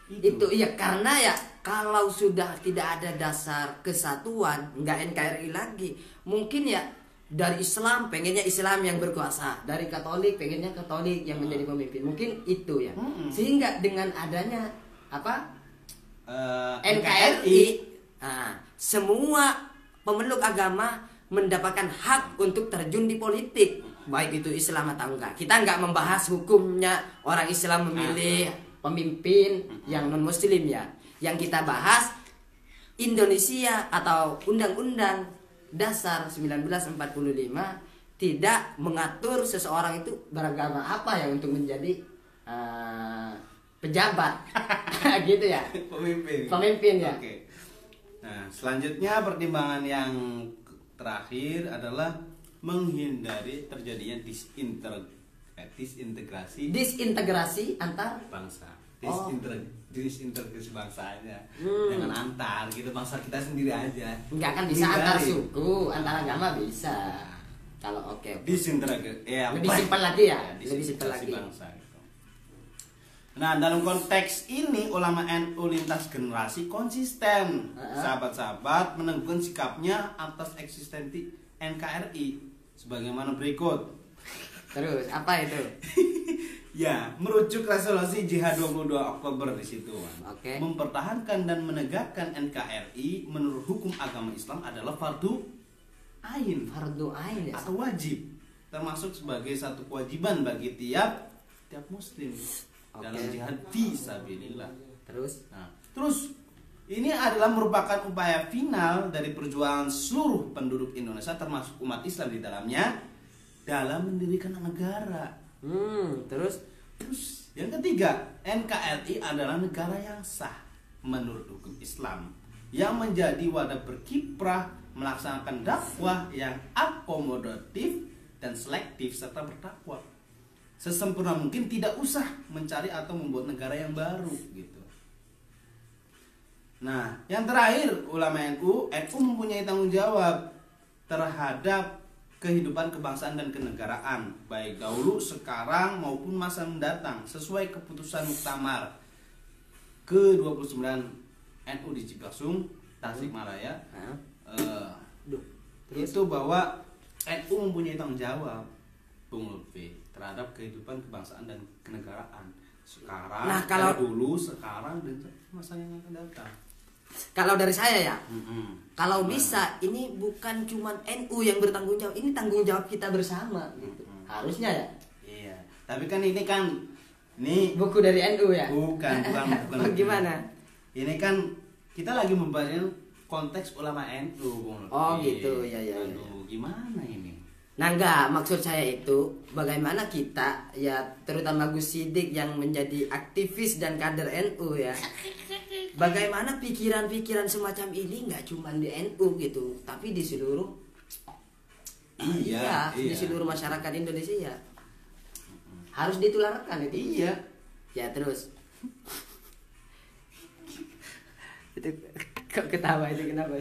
Speaker 2: Itu. Iya karena ya kalau sudah tidak ada dasar kesatuan, nggak NKRI lagi. Mungkin ya dari Islam pengennya Islam yang berkuasa, dari Katolik pengennya Katolik yang menjadi pemimpin. Mungkin itu ya.
Speaker 1: Mm-mm.
Speaker 2: Sehingga dengan adanya apa
Speaker 1: Eh,
Speaker 2: NKRI, nah, semua pemeluk agama mendapatkan hak untuk terjun di politik, baik itu Islam atau enggak. Kita enggak membahas hukumnya orang Islam memilih pemimpin yang non Muslim ya. Yang kita bahas Indonesia atau Undang-Undang Dasar 1945 tidak mengatur seseorang itu beragama apa ya untuk menjadi eh, pejabat gitu ya
Speaker 1: pemimpin
Speaker 2: Pemimpin, ya?
Speaker 1: oke Nah, selanjutnya pertimbangan yang terakhir adalah menghindari terjadinya eh, disintegrasi
Speaker 2: Disintegrasi antar
Speaker 1: bangsa.
Speaker 2: Oh.
Speaker 1: Disinter disintegrasi bangsa aja.
Speaker 2: Hmm.
Speaker 1: Jangan antar gitu bangsa kita sendiri aja.
Speaker 2: Enggak kan bisa antar
Speaker 1: Hindari.
Speaker 2: suku, antar agama bisa. Kalau oke. oke.
Speaker 1: Disintegrasi. Ya,
Speaker 2: Lebih simpel lagi ya? Lebih simpel lagi.
Speaker 1: bangsa gitu. Nah, dalam konteks ini ulama NU lintas generasi konsisten, sahabat-sahabat meneguhkan sikapnya atas eksistensi NKRI sebagaimana berikut.
Speaker 2: Terus apa itu?
Speaker 1: Ya, merujuk resolusi Jihad 22 Oktober di situ.
Speaker 2: Oke.
Speaker 1: Mempertahankan dan menegakkan NKRI menurut hukum agama Islam adalah fardu ain
Speaker 2: Fardu ain ya.
Speaker 1: atau wajib, termasuk sebagai satu kewajiban bagi tiap tiap muslim dalam
Speaker 2: Oke.
Speaker 1: jihad fisabilillah.
Speaker 2: Terus
Speaker 1: Nah, terus ini adalah merupakan upaya final dari perjuangan seluruh penduduk Indonesia termasuk umat Islam di dalamnya dalam mendirikan negara.
Speaker 2: Hmm, terus
Speaker 1: Terus yang ketiga, NKRI adalah negara yang sah menurut hukum Islam yang menjadi wadah berkiprah melaksanakan dakwah yang akomodatif dan selektif serta bertakwa. Sesempurna mungkin tidak usah mencari atau membuat negara yang baru gitu. Nah, yang terakhir ulama NU, NU mempunyai tanggung jawab terhadap kehidupan kebangsaan dan kenegaraan baik dahulu, sekarang maupun masa mendatang sesuai keputusan Muktamar ke-29 NU di Cipasung, Tasikmalaya.
Speaker 2: Terus?
Speaker 1: itu bahwa NU mempunyai tanggung jawab Bung Lutfi terhadap kehidupan kebangsaan dan kenegaraan. Sekarang
Speaker 2: Nah, kalau-
Speaker 1: dulu sekarang dan masa yang akan datang
Speaker 2: kalau dari saya ya,
Speaker 1: Mm-mm.
Speaker 2: kalau
Speaker 1: Gimana?
Speaker 2: bisa ini bukan cuman NU yang bertanggung jawab, ini tanggung jawab kita bersama gitu.
Speaker 1: Mm-mm.
Speaker 2: Harusnya ya.
Speaker 1: iya tapi kan ini kan ini
Speaker 2: Buku dari NU ya?
Speaker 1: bukan bukan bukan
Speaker 2: Bagaimana?
Speaker 1: ini kan kita lagi membahas konteks ulama NU.
Speaker 2: Oh, gitu. Ya, ya, ya.
Speaker 1: Aduh, gimana ini
Speaker 2: Nah enggak, maksud saya itu bagaimana kita ya terutama Gus Sidik yang menjadi aktivis dan kader NU ya. Bagaimana pikiran-pikiran semacam ini nggak cuma di NU gitu, tapi di seluruh
Speaker 1: Iya,
Speaker 2: di
Speaker 1: iya.
Speaker 2: seluruh masyarakat Indonesia ya. Harus ditularkan itu.
Speaker 1: iya
Speaker 2: Ya terus. itu kok ketawa itu kenapa?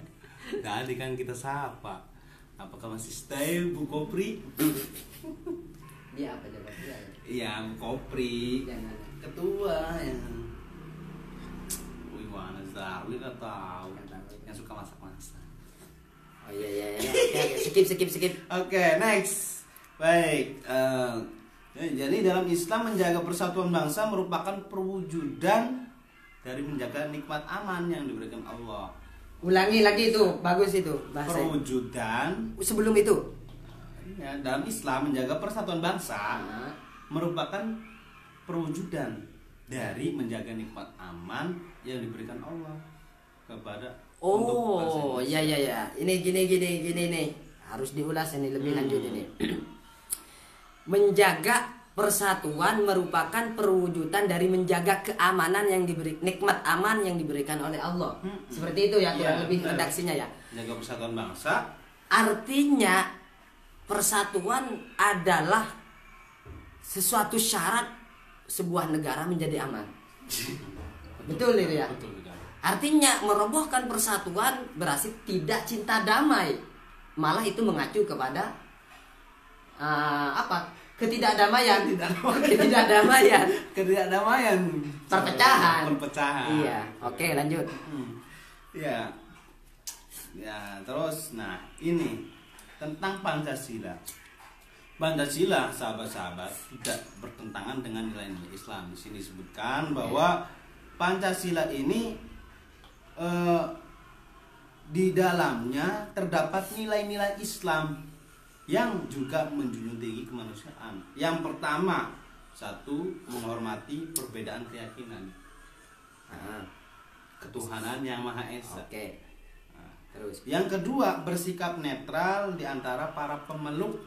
Speaker 1: Tadi kan kita sapa. Apakah masih stay Bu Kopri?
Speaker 2: Dia apa jawabnya?
Speaker 1: Iya, Bu Kopri.
Speaker 2: Jangan.
Speaker 1: Ketua yang Mana tahu. Yang suka masak-masak.
Speaker 2: Oh iya iya iya. Oke, oke. skip skip skip.
Speaker 1: Oke, next. Baik. eh, jadi dalam Islam menjaga persatuan bangsa merupakan perwujudan dari menjaga nikmat aman yang diberikan Allah.
Speaker 2: Ulangi lagi itu, bagus itu bahasa.
Speaker 1: Perwujudan
Speaker 2: Sebelum itu.
Speaker 1: ya, dalam Islam menjaga persatuan bangsa
Speaker 2: Nah,
Speaker 1: merupakan perwujudan dari menjaga nikmat aman yang diberikan Allah kepada
Speaker 2: Oh, iya iya iya. Ini gini gini gini nih. Harus diulas ini lebih
Speaker 1: Hmm.
Speaker 2: lanjut ini. menjaga persatuan merupakan perwujudan dari menjaga keamanan yang diberi nikmat aman yang diberikan oleh Allah.
Speaker 1: Hmm.
Speaker 2: Seperti itu ya kurang
Speaker 1: Iya,
Speaker 2: lebih
Speaker 1: benar.
Speaker 2: redaksinya ya.
Speaker 1: Menjaga persatuan bangsa
Speaker 2: Artinya persatuan adalah sesuatu syarat sebuah negara menjadi aman. Betul itu ya.
Speaker 1: betul.
Speaker 2: Artinya merobohkan persatuan berarti tidak cinta damai. Malah itu mengacu kepada eh, apa? Ketidakdamaian. Ketidakdamaian.
Speaker 1: ketidakdamaian
Speaker 2: Perpecahan.
Speaker 1: perpecahan
Speaker 2: Iya. Oke, lanjut.
Speaker 1: Hmm. ya ya terus nah ini tentang Pancasila Pancasila sahabat-sahabat tidak bertentangan dengan nilai-nilai Islam di sini disebutkan bahwa Pancasila ini eh, di dalamnya terdapat nilai-nilai Islam yang juga menjunjung tinggi kemanusiaan. Yang pertama, satu menghormati perbedaan keyakinan,
Speaker 2: Nah,
Speaker 1: ketuhanan yang maha esa.
Speaker 2: Oke.
Speaker 1: Nah,
Speaker 2: Terus.
Speaker 1: Yang kedua, bersikap netral di antara para pemeluk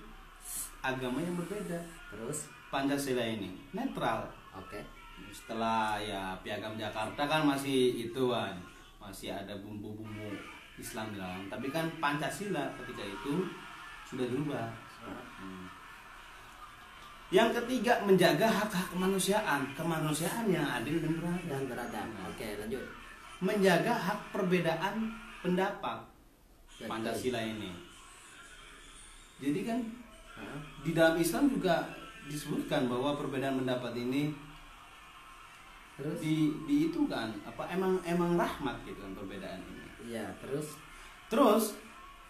Speaker 1: agama yang berbeda.
Speaker 2: Terus.
Speaker 1: Pancasila ini netral.
Speaker 2: Oke.
Speaker 1: Setelah ya Piagam Jakarta kan masih itu kan masih ada bumbu-bumbu Islam di dalam. Tapi kan Pancasila ketika itu sudah dirubah Hmm. yang ketiga menjaga hak-hak kemanusiaan. Kemanusiaan yang adil dan beradab
Speaker 2: dan beradab oke lanjut.
Speaker 1: Menjaga hak perbedaan pendapat
Speaker 2: Betul.
Speaker 1: Pancasila ini. Jadi kan
Speaker 2: Hah?
Speaker 1: di dalam Islam juga disebutkan bahwa perbedaan pendapat ini
Speaker 2: terus?
Speaker 1: Di di itu kan apa emang emang rahmat gitu kan perbedaan ini.
Speaker 2: Iya terus?
Speaker 1: Terus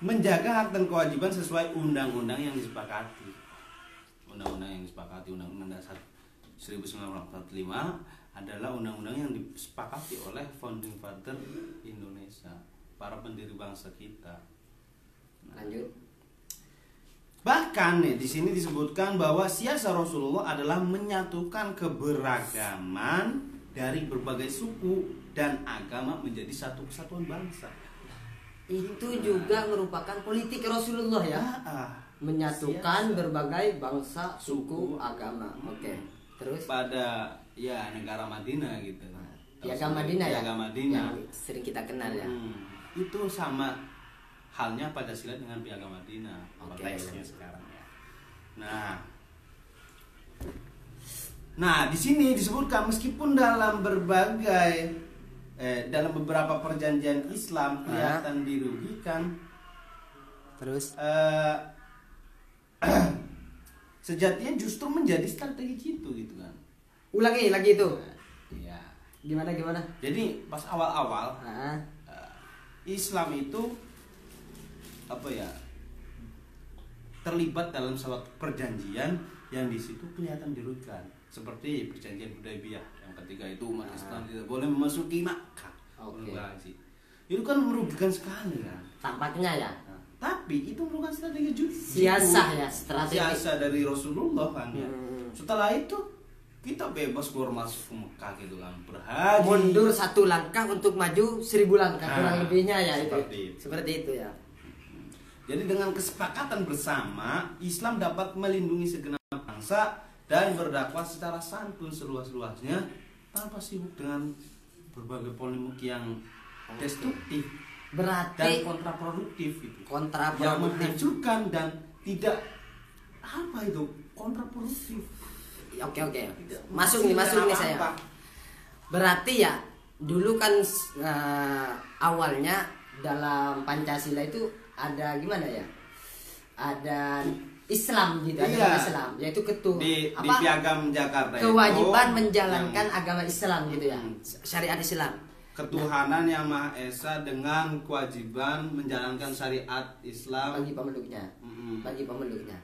Speaker 1: menjaga hak dan kewajiban sesuai undang-undang yang disepakati. Undang-undang yang disepakati undang-undang dasar 1945 adalah undang-undang yang disepakati oleh founding father Indonesia para pendiri bangsa kita.
Speaker 2: Lanjut.
Speaker 1: Bahkan nih di sini disebutkan bahwa siasa Rasulullah adalah menyatukan keberagaman dari berbagai suku dan agama menjadi satu kesatuan bangsa.
Speaker 2: itu juga merupakan politik Rasulullah ya
Speaker 1: Ah, ah.
Speaker 2: menyatukan
Speaker 1: Siasa.
Speaker 2: berbagai bangsa suku agama oke terus
Speaker 1: pada ya negara Madinah gitu.
Speaker 2: Piagam Madinah ya
Speaker 1: Piagam Madinah.
Speaker 2: yang sering kita kenal ya
Speaker 1: Hmm, itu sama halnya Pancasila dengan Piagam Madinah
Speaker 2: Oke.
Speaker 1: konteksnya sekarang ya. Nah, nah di sini disebutkan meskipun dalam berbagai eh, dalam beberapa perjanjian Islam kelihatan dirugikan,
Speaker 2: terus?
Speaker 1: Eh, sejatinya justru menjadi strategi jitu gitu kan.
Speaker 2: ulangi lagi itu.
Speaker 1: Ya.
Speaker 2: gimana gimana?
Speaker 1: Jadi pas awal-awal
Speaker 2: ah.
Speaker 1: eh, Islam itu apa ya terlibat dalam suatu perjanjian yang di situ kelihatan dirugikan seperti perjanjian Hudaybiyah yang ketika itu umat
Speaker 2: Ah.
Speaker 1: Islam tidak boleh memasuki Makkah. Ulul haji. itu kan merugikan sekali kan
Speaker 2: tampaknya ya
Speaker 1: Nah, tapi itu merupakan strategi juga
Speaker 2: Siasah ya, strategi.
Speaker 1: siasah dari Rasulullah kan ya
Speaker 2: Hmm.
Speaker 1: setelah itu kita bebas keluar masuk ke Mekah gitu kan berhaji
Speaker 2: mundur satu langkah untuk maju seribu langkah
Speaker 1: Nah,
Speaker 2: kurang lebihnya ya itu
Speaker 1: seperti itu.
Speaker 2: seperti itu ya
Speaker 1: Jadi dengan kesepakatan bersama, Islam dapat melindungi segenap bangsa dan berdakwah secara santun seluas-luasnya tanpa sibuk dengan berbagai polemik yang destruktif dan
Speaker 2: berarti
Speaker 1: kontraproduktif gitu. Yang
Speaker 2: kontraproduktif
Speaker 1: menghancurkan dan tidak apa itu kontraproduktif.
Speaker 2: oke oke masuk nih masuk nih saya
Speaker 1: Apa-apa.
Speaker 2: berarti ya dulu kan eh, awalnya dalam Pancasila itu ada gimana ya ada Islam gitu
Speaker 1: Iya.
Speaker 2: Islam yaitu ketu
Speaker 1: Di, di piagam Jakarta itu
Speaker 2: kewajiban
Speaker 1: yang
Speaker 2: menjalankan agama Islam gitu ya
Speaker 1: Hmm.
Speaker 2: syariat Islam
Speaker 1: ketuhanan yang maha esa dengan kewajiban menjalankan syariat Islam
Speaker 2: bagi pemeluknya
Speaker 1: Mm-mm.
Speaker 2: bagi pemeluknya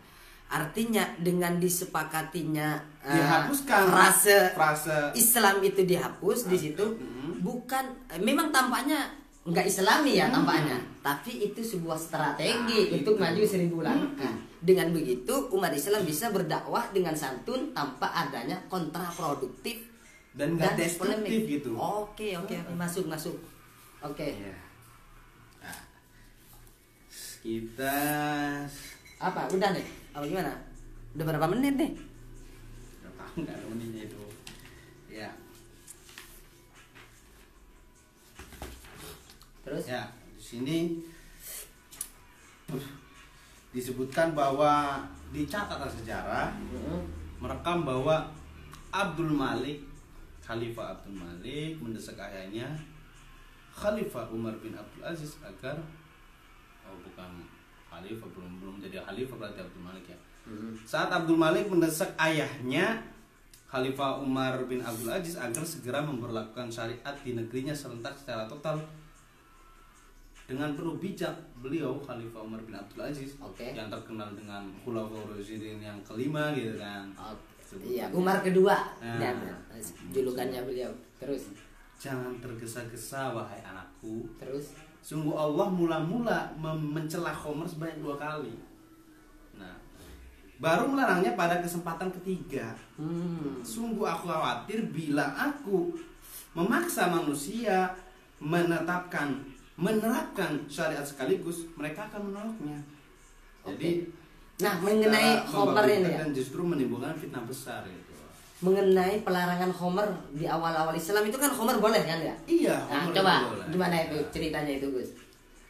Speaker 2: artinya dengan disepakatinya eh,
Speaker 1: dihapuskan
Speaker 2: frase
Speaker 1: frase
Speaker 2: Islam itu dihapus di situ
Speaker 1: Mm-mm.
Speaker 2: bukan eh, memang tampaknya nggak Islami ya
Speaker 1: Mm.
Speaker 2: tampaknya tapi itu sebuah strategi
Speaker 1: Nah,
Speaker 2: untuk
Speaker 1: itu.
Speaker 2: maju seribu langkah
Speaker 1: Mm.
Speaker 2: dengan begitu umat Islam bisa berdakwah dengan santun tanpa adanya kontraproduktif
Speaker 1: dan nggak destruktif
Speaker 2: polemik.
Speaker 1: gitu
Speaker 2: oke oke oke. masuk masuk oke
Speaker 1: Iya. Nah, kita
Speaker 2: apa udah nih apa gimana udah berapa menit nih
Speaker 1: nggak tahu nggak ada menitnya itu
Speaker 2: terus
Speaker 1: ya di sini disebutkan bahwa di catatan sejarah
Speaker 2: Mm-mm.
Speaker 1: merekam bahwa Abdul Malik Khalifah Abdul Malik mendesak ayahnya Khalifah Umar bin Abdul Aziz agar oh bukan Khalifah belum belum jadi Khalifah berarti Abdul Malik ya
Speaker 2: Mm-mm.
Speaker 1: saat Abdul Malik mendesak ayahnya Khalifah Umar bin Abdul Aziz agar segera memperlakukan syariat di negerinya serentak secara total dengan penuh bijak beliau Khalifah Umar bin Abdul Aziz
Speaker 2: Oke.
Speaker 1: yang terkenal dengan Khulafaur Rasyidin yang kelima gitu kan
Speaker 2: Oke. Iya, Umar kedua.
Speaker 1: Nah.
Speaker 2: Dan julukannya beliau. Terus,
Speaker 1: Jangan tergesa-gesa wahai anakku.
Speaker 2: terus.
Speaker 1: Sungguh Allah mula-mula mencela Khomer sebanyak dua kali. Nah, baru melarangnya pada kesempatan ketiga.
Speaker 2: Hmm.
Speaker 1: Sungguh aku khawatir bila aku memaksa manusia menetapkan menerapkan syariat sekaligus, mereka akan menolaknya. Jadi
Speaker 2: Nah, mengenai Khomer ini ya.
Speaker 1: dan justru menimbulkan fitnah besar itu.
Speaker 2: mengenai pelarangan Homer di awal-awal Islam itu kan Homer boleh kan ya?
Speaker 1: Iya.
Speaker 2: Nah,
Speaker 1: Homer
Speaker 2: coba
Speaker 1: boleh.
Speaker 2: gimana itu ceritanya itu Gus?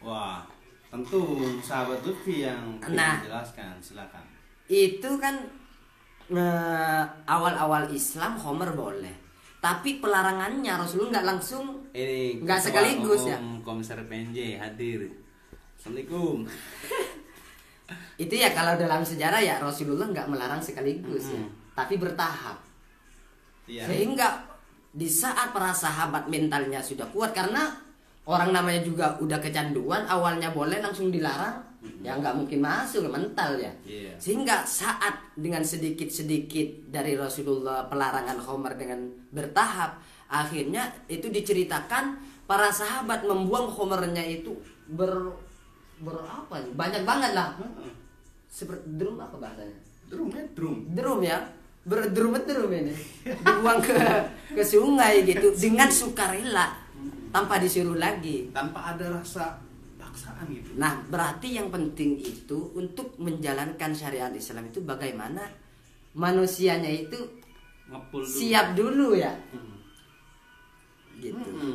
Speaker 1: Wah, tentu sahabat Lutfi yang
Speaker 2: Nah.
Speaker 1: menjelaskan. Silakan.
Speaker 2: Itu kan eh, awal-awal Islam Homer boleh. Tapi pelarangannya Rasulullah nggak langsung
Speaker 1: Ini
Speaker 2: Nggak sekaligus ya?
Speaker 1: Komisar PNJ hadir. Assalamualaikum.
Speaker 2: itu ya kalau dalam sejarah ya Rasulullah nggak melarang sekaligus ya,
Speaker 1: Mm-mm.
Speaker 2: tapi bertahap.
Speaker 1: Iya.
Speaker 2: Sehingga di saat para sahabat mentalnya sudah kuat karena orang namanya juga udah kecanduan awalnya boleh langsung dilarang ya nggak mungkin masuk mental ya.
Speaker 1: Iya.
Speaker 2: Sehingga saat dengan sedikit-sedikit dari Rasulullah pelarangan Homer dengan bertahap akhirnya itu diceritakan para sahabat membuang Homernya itu ber ber apa ya, banyak banget lah
Speaker 1: Heeh.
Speaker 2: seperti drum apa bahasanya
Speaker 1: Drum ya, drum.
Speaker 2: drum ya berdrum drum ini dibuang ke ke sungai gitu dengan sukarela tanpa disuruh lagi
Speaker 1: Tanpa ada rasa paksaan gitu.
Speaker 2: nah berarti yang penting itu untuk menjalankan syariat Islam itu bagaimana manusianya itu
Speaker 1: Ngepul dulu.
Speaker 2: siap dulu ya
Speaker 1: Mm.
Speaker 2: gitu
Speaker 1: Mm-mm.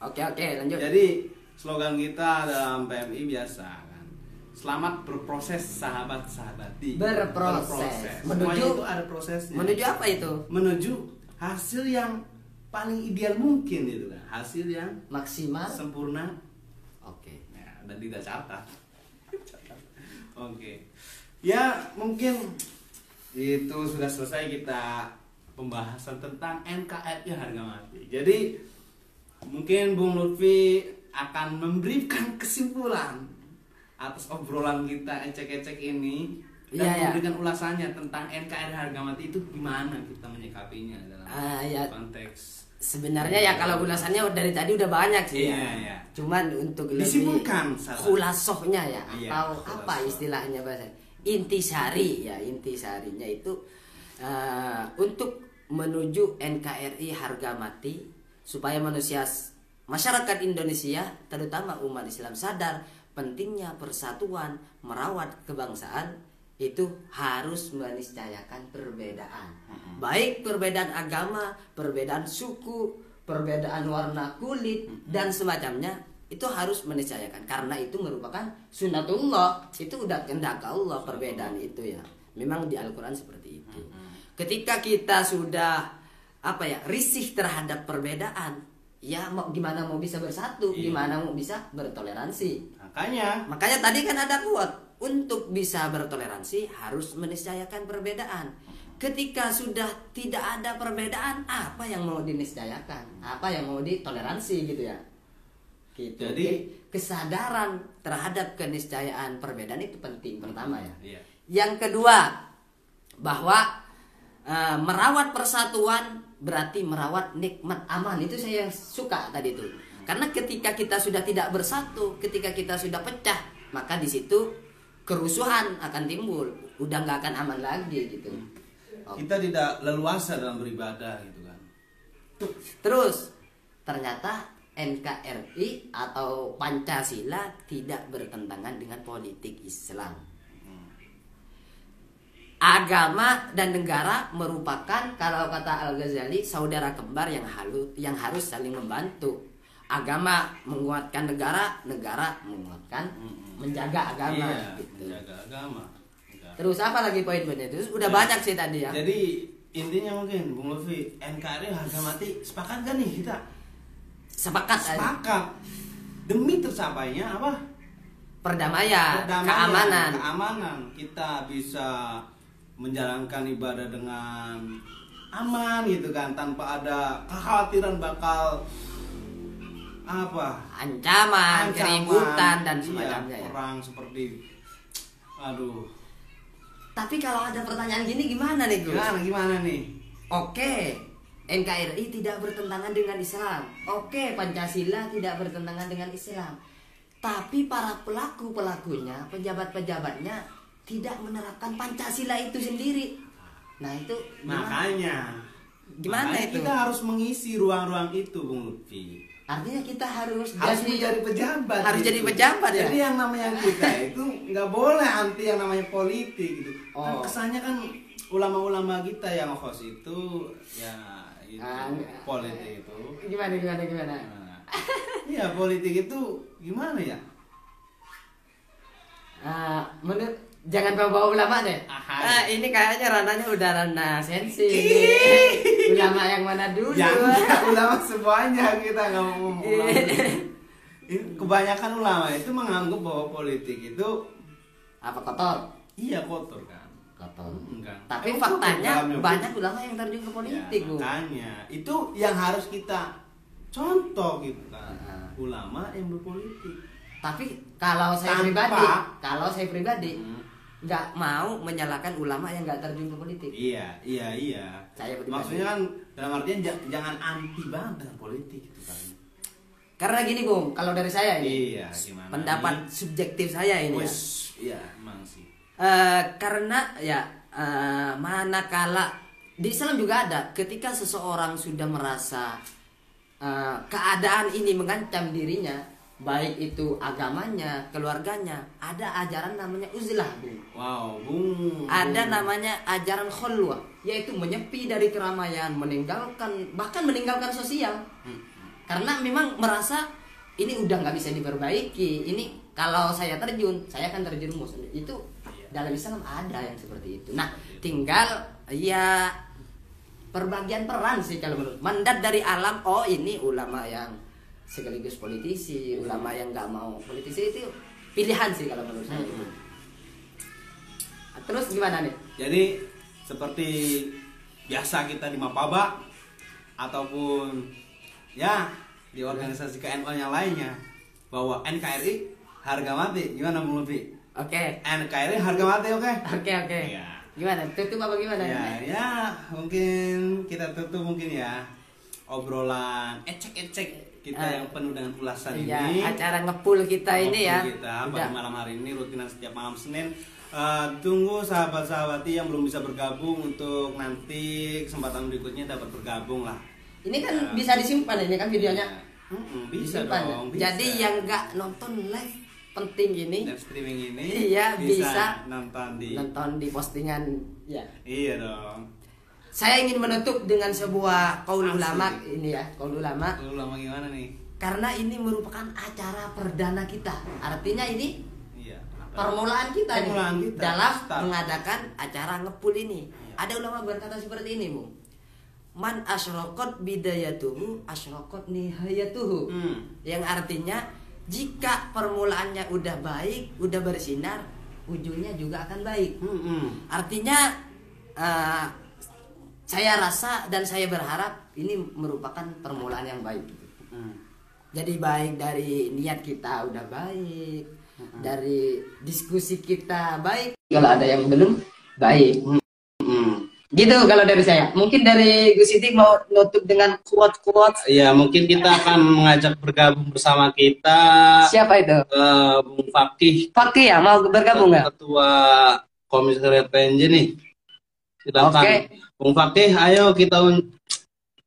Speaker 2: oke oke lanjut
Speaker 1: Jadi slogan kita dalam PMI biasa kan. Selamat berproses sahabat-sahabati.
Speaker 2: Berproses.
Speaker 1: Semuanya
Speaker 2: Menuju-
Speaker 1: itu ada prosesnya.
Speaker 2: menuju apa itu
Speaker 1: Menuju hasil yang paling ideal mungkin itu kan. Hasil yang
Speaker 2: maksimal
Speaker 1: sempurna
Speaker 2: oke
Speaker 1: ya, dan tidak catat. Oke. Ya, mungkin itu sudah selesai kita pembahasan tentang NKRI harga mati. Jadi mungkin Bung Lutfi akan memberikan kesimpulan atas obrolan kita ecek-ecek ini dan
Speaker 2: iya.
Speaker 1: memberikan ulasannya tentang NKRI harga mati itu gimana kita menyikapinya dalam
Speaker 2: Ah, iya.
Speaker 1: konteks
Speaker 2: sebenarnya ya kalau ulasannya dari tadi udah banyak sih
Speaker 1: Iya,
Speaker 2: ya.
Speaker 1: iya.
Speaker 2: cuman untuk lebih
Speaker 1: Disimpulkan, salah.
Speaker 2: khulasohnya ya
Speaker 1: Iya,
Speaker 2: atau
Speaker 1: khulasoh.
Speaker 2: apa istilahnya bahasa intisari ya intisarinya itu eh, untuk menuju NKRI harga mati supaya manusia masyarakat Indonesia terutama umat Islam sadar pentingnya persatuan merawat kebangsaan itu harus meniscayakan perbedaan. Baik perbedaan agama perbedaan suku perbedaan warna kulit dan semacamnya itu harus meniscayakan. Karena itu merupakan sunnatullah. Itu udah kehendak Allah perbedaan itu ya. Memang di Al-Quran seperti itu. Ketika kita sudah apa ya risih terhadap perbedaan ya mau gimana mau bisa bersatu?
Speaker 1: Iya.
Speaker 2: gimana mau bisa bertoleransi?
Speaker 1: Makanya.
Speaker 2: Makanya tadi kan ada kuat untuk bisa bertoleransi harus meniscayakan perbedaan. Ketika sudah tidak ada perbedaan, apa yang mau diniscayakan? Apa yang mau ditoleransi gitu ya? Gitu.
Speaker 1: Jadi-
Speaker 2: kesadaran terhadap keniscayaan perbedaan itu penting pertama ya.
Speaker 1: Iya.
Speaker 2: Yang kedua, bahwa eh, merawat persatuan berarti merawat nikmat aman. Itu saya suka tadi itu. Karena ketika kita sudah tidak bersatu, ketika kita sudah pecah, maka di situ kerusuhan akan timbul. Udah nggak akan aman lagi gitu. Oke.
Speaker 1: kita tidak leluasa dalam beribadah gitu kan
Speaker 2: Terus ternyata NKRI atau Pancasila tidak bertentangan dengan politik Islam. Agama dan negara merupakan kalau kata Al Ghazali saudara kembar yang halu yang harus saling membantu. Agama menguatkan negara, negara menguatkan menjaga agama.
Speaker 1: iya
Speaker 2: gitu.
Speaker 1: menjaga agama Enggak.
Speaker 2: Terus apa lagi poin-poinnya itu? Udah banyak sih tadi ya.
Speaker 1: jadi intinya mungkin Bung Lutfi NKRI harga mati sepakat gak nih kita
Speaker 2: Sepakat aja.
Speaker 1: sepakat demi tercapainya apa
Speaker 2: Perdamaian,
Speaker 1: Perdamaian,
Speaker 2: keamanan.
Speaker 1: keamanan kita bisa menjalankan ibadah dengan aman gitu kan tanpa ada kekhawatiran bakal apa
Speaker 2: ancaman, keributan dan
Speaker 1: iya,
Speaker 2: semacamnya ya.
Speaker 1: perang seperti aduh
Speaker 2: Tapi kalau ada pertanyaan gini gimana nih Gus?
Speaker 1: gimana gimana nih
Speaker 2: Oke, NKRI tidak bertentangan dengan Islam. Oke, Pancasila tidak bertentangan dengan Islam. Tapi para pelaku-pelakunya, pejabat-pejabatnya tidak menerapkan Pancasila itu sendiri. Nah, itu gimana?
Speaker 1: makanya
Speaker 2: Gimana
Speaker 1: makanya
Speaker 2: itu?
Speaker 1: kita harus mengisi ruang-ruang itu Bung Lutfi
Speaker 2: Artinya kita harus
Speaker 1: harus
Speaker 2: jadi
Speaker 1: menjadi pejabat
Speaker 2: harus
Speaker 1: gitu.
Speaker 2: jadi pejabat ya?
Speaker 1: jadi yang namanya kita itu nggak boleh anti yang namanya politik gitu
Speaker 2: Oh.
Speaker 1: kan kesannya kan ulama-ulama kita yang host itu ya itu
Speaker 2: Ah,
Speaker 1: politik itu
Speaker 2: Gimana gimana gimana?
Speaker 1: Nah, ya politik itu gimana ya
Speaker 2: Ah, menurut jangan bawa-bawa ulama deh.
Speaker 1: Aha.
Speaker 2: Ah, ini kayaknya ranahnya udah ranah sensi. Ulama yang mana dulu?
Speaker 1: Jangan ulama semuanya kita nggak mau ngomong ulama.
Speaker 2: Iya.
Speaker 1: Kebanyakan ulama itu menganggap bahwa politik itu
Speaker 2: Apa kotor?
Speaker 1: iya kotor kan.
Speaker 2: Kotor.
Speaker 1: Enggak.
Speaker 2: Tapi
Speaker 1: Kotor
Speaker 2: faktanya
Speaker 1: dalamnya.
Speaker 2: banyak ulama yang terjun ke
Speaker 1: Ya,
Speaker 2: politik, Bu.
Speaker 1: makanya itu yang harus kita contoh gitu kan.
Speaker 2: Ah.
Speaker 1: Ulama yang berpolitik.
Speaker 2: Tapi kalau saya
Speaker 1: Tanpa-
Speaker 2: pribadi, kalau saya pribadi
Speaker 1: Hmm.
Speaker 2: Nggak mau menyalahkan ulama yang nggak terjun ke politik.
Speaker 1: Iya, iya, iya.
Speaker 2: Saya.
Speaker 1: Maksudnya kan dalam artian ja- jangan anti banget dengan politik gitu kan.
Speaker 2: Karena gini, Bung, kalau dari saya ini
Speaker 1: Iya, gimana?
Speaker 2: pendapat
Speaker 1: nih?
Speaker 2: subjektif saya ini ya.
Speaker 1: Wes, iya, emang sih.
Speaker 2: Eh, karena ya eh, manakala di Islam juga ada ketika seseorang sudah merasa eh, keadaan ini mengancam dirinya baik itu agamanya keluarganya ada ajaran namanya uzlah Bu.
Speaker 1: Wow, bung.
Speaker 2: ada
Speaker 1: bung.
Speaker 2: namanya ajaran khulwah yaitu menyepi dari keramaian meninggalkan bahkan meninggalkan sosial
Speaker 1: Hmm.
Speaker 2: karena memang merasa ini udah nggak bisa diperbaiki ini kalau saya terjun saya akan terjerumus itu
Speaker 1: Iya.
Speaker 2: dalam Islam ada yang seperti itu nah tinggal ya perbagian peran sih kalau menurut mandat dari alam oh ini ulama yang sekaligus politisi ulama yang nggak mau politisi itu pilihan sih kalau menurut saya
Speaker 1: Hmm.
Speaker 2: terus gimana nih
Speaker 1: Jadi seperti biasa kita di Mapaba ataupun ya di organisasi KNU yang lainnya bahwa NKRI harga mati gimana Bung Lutfi?
Speaker 2: oke
Speaker 1: NKRI harga mati oke?
Speaker 2: oke oke
Speaker 1: Iya.
Speaker 2: gimana tutup apa gimana
Speaker 1: Ya, ya mungkin kita tutup mungkin ya obrolan ecek-ecek kita
Speaker 2: Ah.
Speaker 1: yang penuh dengan ulasan
Speaker 2: Iya,
Speaker 1: ini.
Speaker 2: acara ngepul kita ini ya.
Speaker 1: Kita
Speaker 2: Udah.
Speaker 1: pada malam hari ini rutinan setiap malam Senin. Eh, tunggu sahabat-sahabati yang belum bisa bergabung untuk nanti kesempatan berikutnya dapat bergabung lah.
Speaker 2: Ini kan
Speaker 1: Ya.
Speaker 2: bisa disimpan ini kan videonya.
Speaker 1: Mm-mm, bisa
Speaker 2: Disimpan
Speaker 1: dong. bisa.
Speaker 2: Jadi yang nggak nonton live penting ini
Speaker 1: live streaming ini
Speaker 2: Iya, bisa.
Speaker 1: nonton di
Speaker 2: nonton di postingan ya.
Speaker 1: Iya dong.
Speaker 2: Saya ingin menutup dengan sebuah kaul ulama ini ya, kaul ulama
Speaker 1: Lu lama gimana nih?
Speaker 2: karena ini merupakan acara perdana kita. Artinya ini
Speaker 1: Iya.
Speaker 2: permulaan kita nih
Speaker 1: Permulaan kita.
Speaker 2: dalam
Speaker 1: Start.
Speaker 2: mengadakan acara ngepul ini.
Speaker 1: Iya.
Speaker 2: Ada ulama berkata seperti ini, Bu. Man asyraqat bidayatuhu asyraqat nihayatuhu.
Speaker 1: Hmm.
Speaker 2: Yang artinya jika permulaannya udah baik, udah bersinar, ujungnya juga akan baik.
Speaker 1: Mm-mm.
Speaker 2: Artinya eh, saya rasa dan saya berharap ini merupakan permulaan yang baik.
Speaker 1: Mm.
Speaker 2: Jadi baik dari niat kita udah baik, dari diskusi kita baik. Kalau ada yang belum baik.
Speaker 1: Mm.
Speaker 2: Gitu kalau dari saya. Mungkin dari Gus Siti mau nutup dengan quote-quote.
Speaker 1: Ya mungkin kita akan mengajak bergabung bersama kita
Speaker 2: Siapa itu?
Speaker 1: eh, Bung Fakih
Speaker 2: Fakih ya mau bergabung nggak?
Speaker 1: Ketua Komisariat PNJ nih. Silakan.
Speaker 2: Oke.
Speaker 1: Bung Fakih, ayo kita un-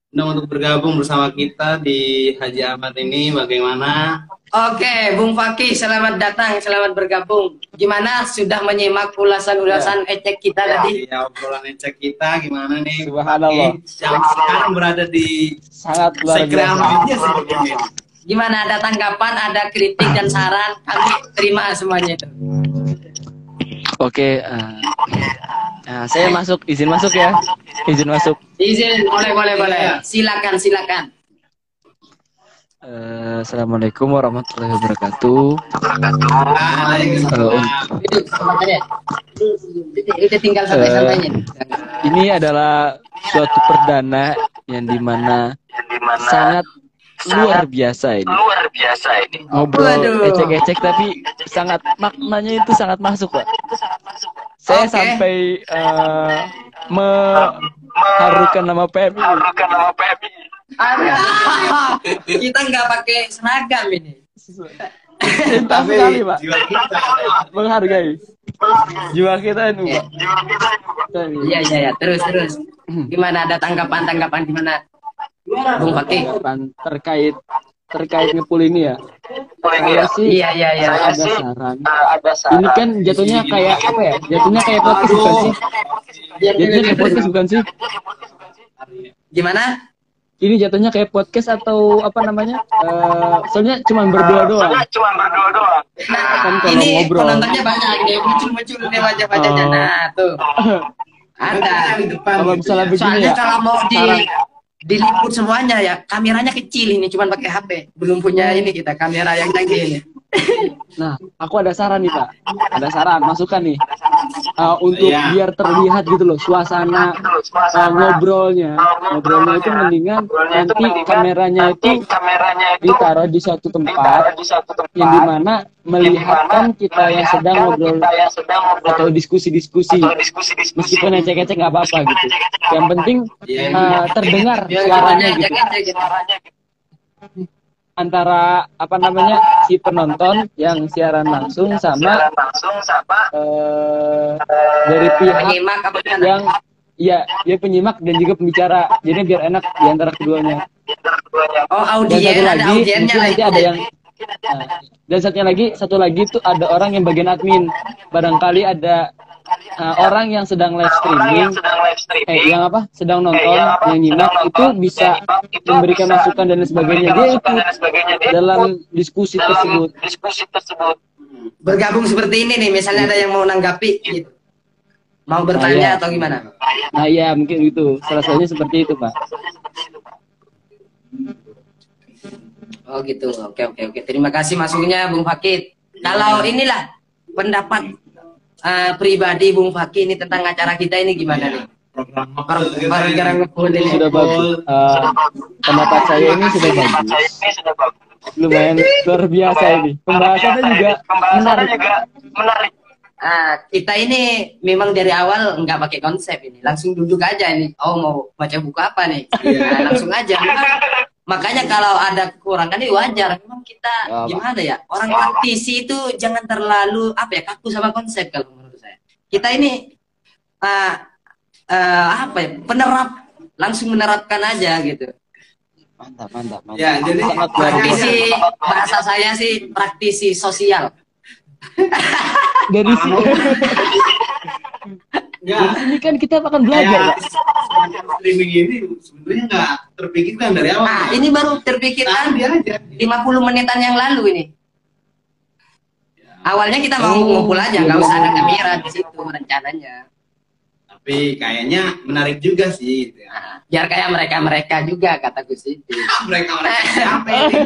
Speaker 1: undang untuk bergabung bersama kita di Haji Ahmad ini bagaimana?
Speaker 2: Oke, Bung Fakih, selamat datang, selamat bergabung. Gimana sudah menyimak ulasan-ulasan ecek kita tadi?
Speaker 1: Ya obrolan cek kita gimana nih?
Speaker 3: Subhanallah.
Speaker 1: Fakih? Yang sekarang berada di
Speaker 3: sangat luar biasa.
Speaker 2: Gimana ada tanggapan, ada kritik dan saran? Kami terima semuanya itu.
Speaker 3: Oke, eh, nah, saya masuk, izin masuk ya, izin masuk.
Speaker 2: Izin, boleh, boleh, boleh. Silakan, silakan.
Speaker 3: Eh, Assalamualaikum warahmatullahi wabarakatuh.
Speaker 2: Udah, udah tinggal santai-santainya.
Speaker 3: Ini adalah suatu perdana yang di mana sangat luar biasa ini.
Speaker 4: luar biasa ini.
Speaker 3: Ngobrol ecek-ecek tapi sangat maknanya itu sangat masuk, Pak. Saya
Speaker 2: Oke.
Speaker 3: sampai eh, mengharukan nama PMI.
Speaker 4: Harukan nama PMI.
Speaker 2: Kita nggak pakai seragam ini.
Speaker 3: Cinta
Speaker 1: Tapi
Speaker 3: sekali, Pak.
Speaker 1: jiwa kita
Speaker 3: Menghargai. Jiwa kita itu, Pak.
Speaker 2: Iya, iya, iya. Terus, terus. Gimana ada tanggapan-tanggapan gimana? Bung Fakih.
Speaker 3: Tanggapan terkait terkait ngepul ini ya.
Speaker 4: ini
Speaker 3: Saya
Speaker 4: ya.
Speaker 3: sih
Speaker 2: Iya iya iya.
Speaker 4: Saya
Speaker 3: ada
Speaker 4: sih
Speaker 3: saran.
Speaker 4: eh, ada saran.
Speaker 3: Ini kan jatuhnya kayak apa ya? Jatuhnya kayak podcast bukan sih? Jatuhnya kayak podcast bukan sih?
Speaker 2: Gimana?
Speaker 3: Ini jatuhnya kayak podcast atau apa namanya? Eh, soalnya cuma berdua doang.
Speaker 4: Soalnya cuma berdua doang.
Speaker 3: Kan kalau
Speaker 2: ini
Speaker 3: ngobrol.
Speaker 2: penontonnya banyak nih muncul-muncul nih wajah-wajahnya.
Speaker 3: Oh.
Speaker 2: Nah, tuh. Ada.
Speaker 3: Kalau misalnya begini
Speaker 2: Soalnya
Speaker 3: ya,
Speaker 2: kalau mau di. Diliput semuanya ya. Kameranya kecil ini cuman pakai HP belum punya ini kita kamera yang canggih ini
Speaker 3: Nah, aku ada saran nih Pak. Ada saran, masukan nih. Eh, untuk
Speaker 1: Iya.
Speaker 3: biar terlihat gitu loh suasana eh, ngobrolnya. Ngobrolnya itu mendingan nanti kameranya itu
Speaker 4: Nanti kameranya itu
Speaker 3: ditaruh di
Speaker 4: satu tempat
Speaker 3: yang di mana melihatkan kita yang sedang ngobrol atau diskusi-diskusi. Meskipun ecek-ecek nggak apa-apa gitu. Yang penting eh, terdengar suaranya gitu. Antara apa namanya si penonton yang siaran langsung sama
Speaker 4: Siaran langsung sama
Speaker 3: eh, dari pihak
Speaker 2: penyimak apa
Speaker 3: yang Iya, dia penyimak dan juga pembicara. Jadi biar enak di antara keduanya.
Speaker 2: oh
Speaker 3: Dan
Speaker 2: audien
Speaker 3: satu
Speaker 2: ada
Speaker 3: lagi,
Speaker 2: audiennya
Speaker 3: nanti
Speaker 2: lagi
Speaker 3: ada yang Nah, dan satunya lagi, satu lagi itu ada orang yang bagian admin. Barangkali ada uh, orang yang sedang live streaming, eh yang apa? Sedang
Speaker 4: eh,
Speaker 3: nonton,
Speaker 4: yang apa,
Speaker 3: yang nyimak
Speaker 4: sedang
Speaker 3: itu
Speaker 4: nonton,
Speaker 3: bisa
Speaker 4: itu
Speaker 3: memberikan
Speaker 4: bisa
Speaker 3: masukan dan lain sebagainya. Dia ikut.
Speaker 4: Dia
Speaker 3: dalam diskusi
Speaker 4: dalam
Speaker 3: tersebut.
Speaker 4: diskusi tersebut.
Speaker 2: bergabung seperti ini nih misalnya ada yang mau nanggapi gitu mau
Speaker 3: iya.
Speaker 2: bertanya atau gimana
Speaker 3: Nah, iya mungkin itu. Salah satunya seperti itu, Pak.
Speaker 2: Oh gitu oke oke oke terima kasih masuknya Bung Fakit kalau inilah pendapat eh, pribadi Bung Fakit ini tentang acara kita ini gimana nih
Speaker 1: program
Speaker 2: Gara-gara ngebul ini.
Speaker 3: Sudah bagus. Uh, pendapat saya ini sudah bagus.
Speaker 4: saya ini sudah bagus.
Speaker 3: Lumayan luar biasa ini. Pembahasannya juga menarik.
Speaker 4: juga menarik.
Speaker 2: Ah, kita ini memang dari awal nggak pakai konsep ini, langsung duduk aja ini. Oh mau baca buku apa nih? Nah, langsung aja. Makanya kalau ada kekurangan ini wajar. Memang kita
Speaker 3: Ya,
Speaker 2: gimana ya? Orang praktisi itu jangan terlalu apa ya kaku sama konsep kalau menurut saya. Kita ini ah, ah, apa ya? Penerap langsung menerapkan aja gitu.
Speaker 3: Mantap, mantap, mantap.
Speaker 1: Ya, jadi
Speaker 3: biasa.
Speaker 2: Praktisi bahasa saya sih praktisi sosial.
Speaker 3: Dari sini,
Speaker 1: Ya,
Speaker 3: dari sini kan kita akan belajar,
Speaker 1: ya, streaming ini sebenarnya nggak terpikirkan dari awal.
Speaker 2: Nah, ini baru terpikirkan
Speaker 1: Tadi aja.
Speaker 2: 50 menitan yang lalu ini. Awalnya kita mau
Speaker 3: Oh,
Speaker 2: ngumpul aja, nggak usah ada kamera di situ rencananya.
Speaker 1: Tapi kayaknya menarik juga sih. Gitu ya.
Speaker 2: Nah, biar kayak mereka-mereka juga kata Gus Siti.
Speaker 1: mereka mereka siapa ini?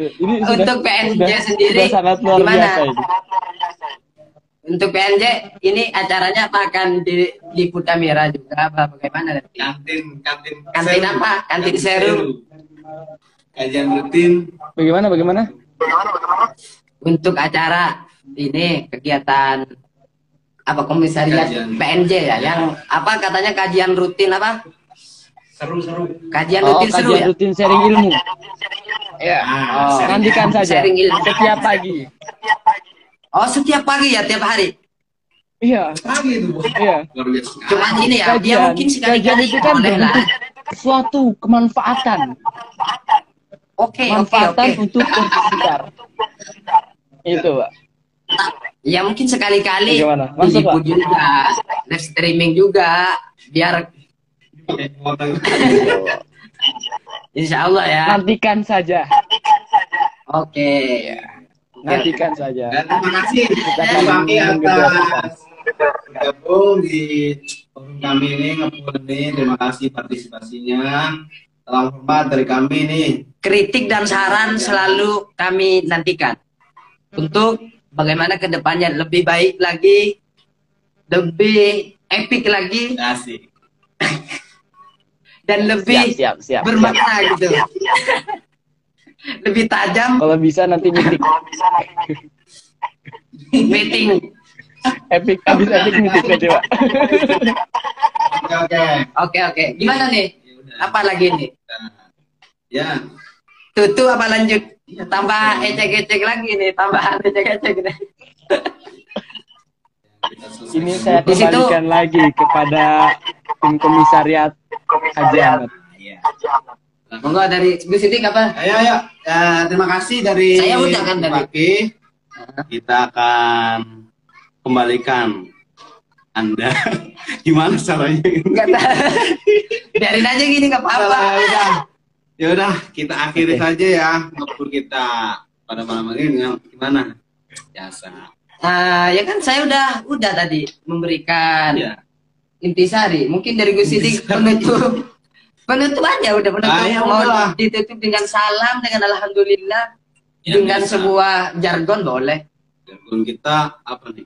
Speaker 3: Ini sudah,
Speaker 2: Untuk PNJ
Speaker 3: sudah-
Speaker 2: sendiri,
Speaker 3: sudah sangat luar
Speaker 2: gimana?
Speaker 3: biasa ini.
Speaker 2: Untuk PNJ ini acaranya apa akan diliput kamera juga apa bagaimana nanti?
Speaker 1: Kantin, kantin.
Speaker 2: Kantin
Speaker 1: seru.
Speaker 2: apa? Kantin seru.
Speaker 1: Kajian rutin.
Speaker 3: Bagaimana, bagaimana?
Speaker 2: Untuk acara ini kegiatan apa komisariat
Speaker 1: Kajian.
Speaker 2: PNJ ya yang apa katanya kajian rutin apa?
Speaker 1: Seru-seru.
Speaker 2: Kajian
Speaker 3: Oh,
Speaker 2: rutin seru
Speaker 3: kajian
Speaker 2: ya?
Speaker 3: rutin sharing ilmu. Ya,
Speaker 1: Ah,
Speaker 3: oh, nantikan saja.
Speaker 2: Sharing ilmu.
Speaker 3: Setiap pagi.
Speaker 2: Oh, setiap pagi ya tiap hari.
Speaker 3: Iya,
Speaker 1: Pagi itu,
Speaker 3: iya.
Speaker 1: Luar biasa.
Speaker 2: Cuma ini ya, dia mungkin sekali-kali
Speaker 3: itu kan
Speaker 2: boleh lah.
Speaker 3: bentuk suatu kemanfaatan.
Speaker 2: Oke, oke,
Speaker 3: Manfaatan untuk sekitar. Itu, Pak.
Speaker 2: Ya mungkin sekali-kali
Speaker 3: Bagaimana? Masuk,
Speaker 2: diliput
Speaker 3: Pak?
Speaker 2: juga, live streaming juga, biar insya Allah ya.
Speaker 3: Nantikan saja.
Speaker 2: Oke.
Speaker 3: Nantikan saja.
Speaker 1: Dan terima kasih
Speaker 3: menggabungkan.
Speaker 1: atas bergabung di forum kami ini ngepul ini. Terima kasih partisipasinya. Salam hormat dari kami nih.
Speaker 2: Kritik dan saran selalu kami nantikan untuk bagaimana ke depannya lebih baik lagi, lebih epic lagi,
Speaker 1: Asik.
Speaker 2: dan
Speaker 3: Siap,
Speaker 2: lebih
Speaker 3: siap, siap. siap.
Speaker 2: bermakna gitu. Lebih tajam
Speaker 3: Kalau bisa nanti meeting.
Speaker 2: meeting.
Speaker 3: Epic, habis epic meeting aja, Pak.
Speaker 1: Oke, oke.
Speaker 2: Oke oke. Gimana nih? Apa lagi nih?
Speaker 1: Ya.
Speaker 2: Tutu apa lanjut? Tambah ecek-ecek lagi nih, tambahan ecek-ecek nih.
Speaker 3: Ini saya
Speaker 2: situ-
Speaker 3: kembalikan lagi kepada tim komisariat Haji Ahmad.
Speaker 1: Iya.
Speaker 2: Monggo dari Gus Sidik apa?
Speaker 1: Ayo, ayo. Ya, terima kasih dari
Speaker 2: Saya udah kan tadi.
Speaker 1: Bupati. Kita akan kembalikan Anda. Gimana caranya?
Speaker 2: Enggak tahu. Biarin aja gini enggak apa-apa.
Speaker 1: Ya udah. Kita akhiri saja ya ngobrol kita pada malam hari ini gimana? Biasa.
Speaker 2: Ah, ya kan saya udah udah tadi memberikan
Speaker 1: Ya.
Speaker 2: intisari. Mungkin dari Gus Sidik penutup penutup aja udah penutup.
Speaker 1: Ah, ya
Speaker 2: Mau ditutup dengan salam dengan alhamdulillah
Speaker 1: Ya,
Speaker 2: dengan
Speaker 1: bisa.
Speaker 2: sebuah jargon boleh.
Speaker 1: Jargon kita apa nih?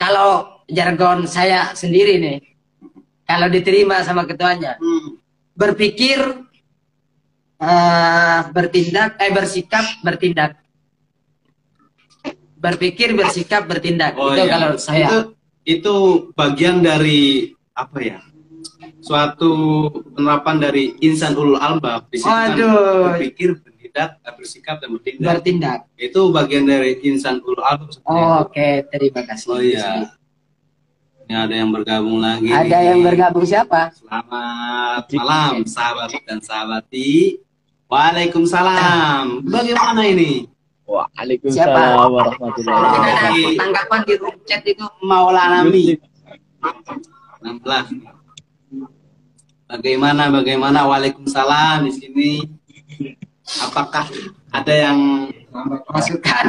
Speaker 2: Kalau jargon saya sendiri nih, kalau diterima sama ketuanya,
Speaker 1: Hmm.
Speaker 2: berpikir, eh, bertindak, eh bersikap, bertindak. Berpikir, bersikap, bertindak.
Speaker 1: Oh,
Speaker 2: itu
Speaker 1: iya.
Speaker 2: kalau saya.
Speaker 1: Itu, itu bagian dari apa ya? Suatu penerapan dari insan ulul albab. Di situ kan berpikir, bertindak, bersikap dan bertindak.
Speaker 2: bertindak.
Speaker 1: Itu bagian dari insan ulul albab. seperti
Speaker 2: Oh,
Speaker 1: itu.
Speaker 2: Oke, terima kasih.
Speaker 1: Oh iya. Ini ada yang bergabung lagi.
Speaker 2: Ada
Speaker 1: nih.
Speaker 2: yang bergabung siapa?
Speaker 1: Selamat malam sahabat dan sahabati. Waalaikumsalam. Bagaimana ini?
Speaker 3: Waalaikumsalam
Speaker 2: Siapa?
Speaker 3: warahmatullahi wabarakatuh.
Speaker 2: tanggapan di room chat itu.
Speaker 1: Maulana Mi. 16. Bagaimana bagaimana Waalaikumsalam di sini. Apakah ada yang
Speaker 2: Masukan.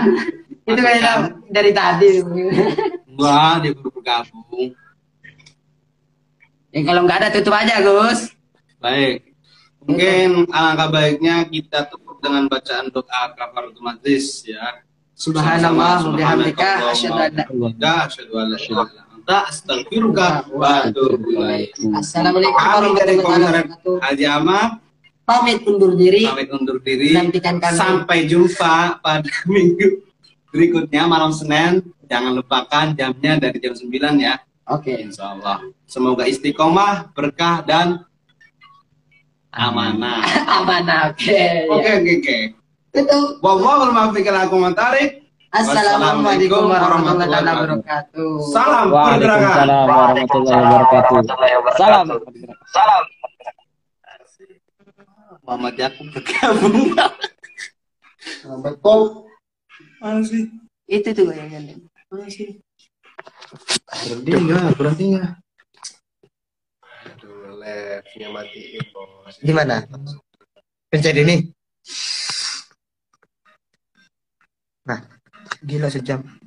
Speaker 2: itu kayaknya dari tadi.
Speaker 1: Wah, dia baru bergabung.
Speaker 2: ya kalau nggak ada tutup aja, Gus.
Speaker 1: Baik. Mungkin alangkah baiknya kita tutup dengan bacaan doa kafaratul majlis ya.
Speaker 2: Subhanallah wa bihamdika asyhadu an la
Speaker 1: la asyhadu an la ilaha illa anta astaghfiruka wa atubu ilaik.
Speaker 2: Assalamualaikum warahmatullahi wabarakatuh.
Speaker 1: Haji Ahmad
Speaker 2: Pamit undur diri.
Speaker 1: pamit undur diri.
Speaker 2: Nantikan kami.
Speaker 1: Sampai jumpa pada minggu berikutnya malam Senin. Jangan lupakan jamnya dari jam 9 ya.
Speaker 2: Oke.
Speaker 1: Insya Allah. Semoga istiqomah, berkah dan amanah.
Speaker 2: Amanah. Oke.
Speaker 1: Oke, oke, oke.
Speaker 2: Itu.
Speaker 1: Wallahul muwaffiq ila komentari.
Speaker 2: Assalamualaikum warahmatullahi wabarakatuh.
Speaker 1: Salam pergerakan.
Speaker 3: Waalaikumsalam warahmatullahi wabarakatuh. Salam.
Speaker 4: Salam.
Speaker 1: Muhammad Yakub bergabung.
Speaker 5: Betul.
Speaker 1: Mana sih?
Speaker 2: Itu tuh yang yang-
Speaker 1: Mana sih?
Speaker 5: Berhenti enggak? Berhenti enggak? Aduh, live-nya matiin, bos.
Speaker 2: Di mana?
Speaker 5: Pencet ini. Nah, gila sejam.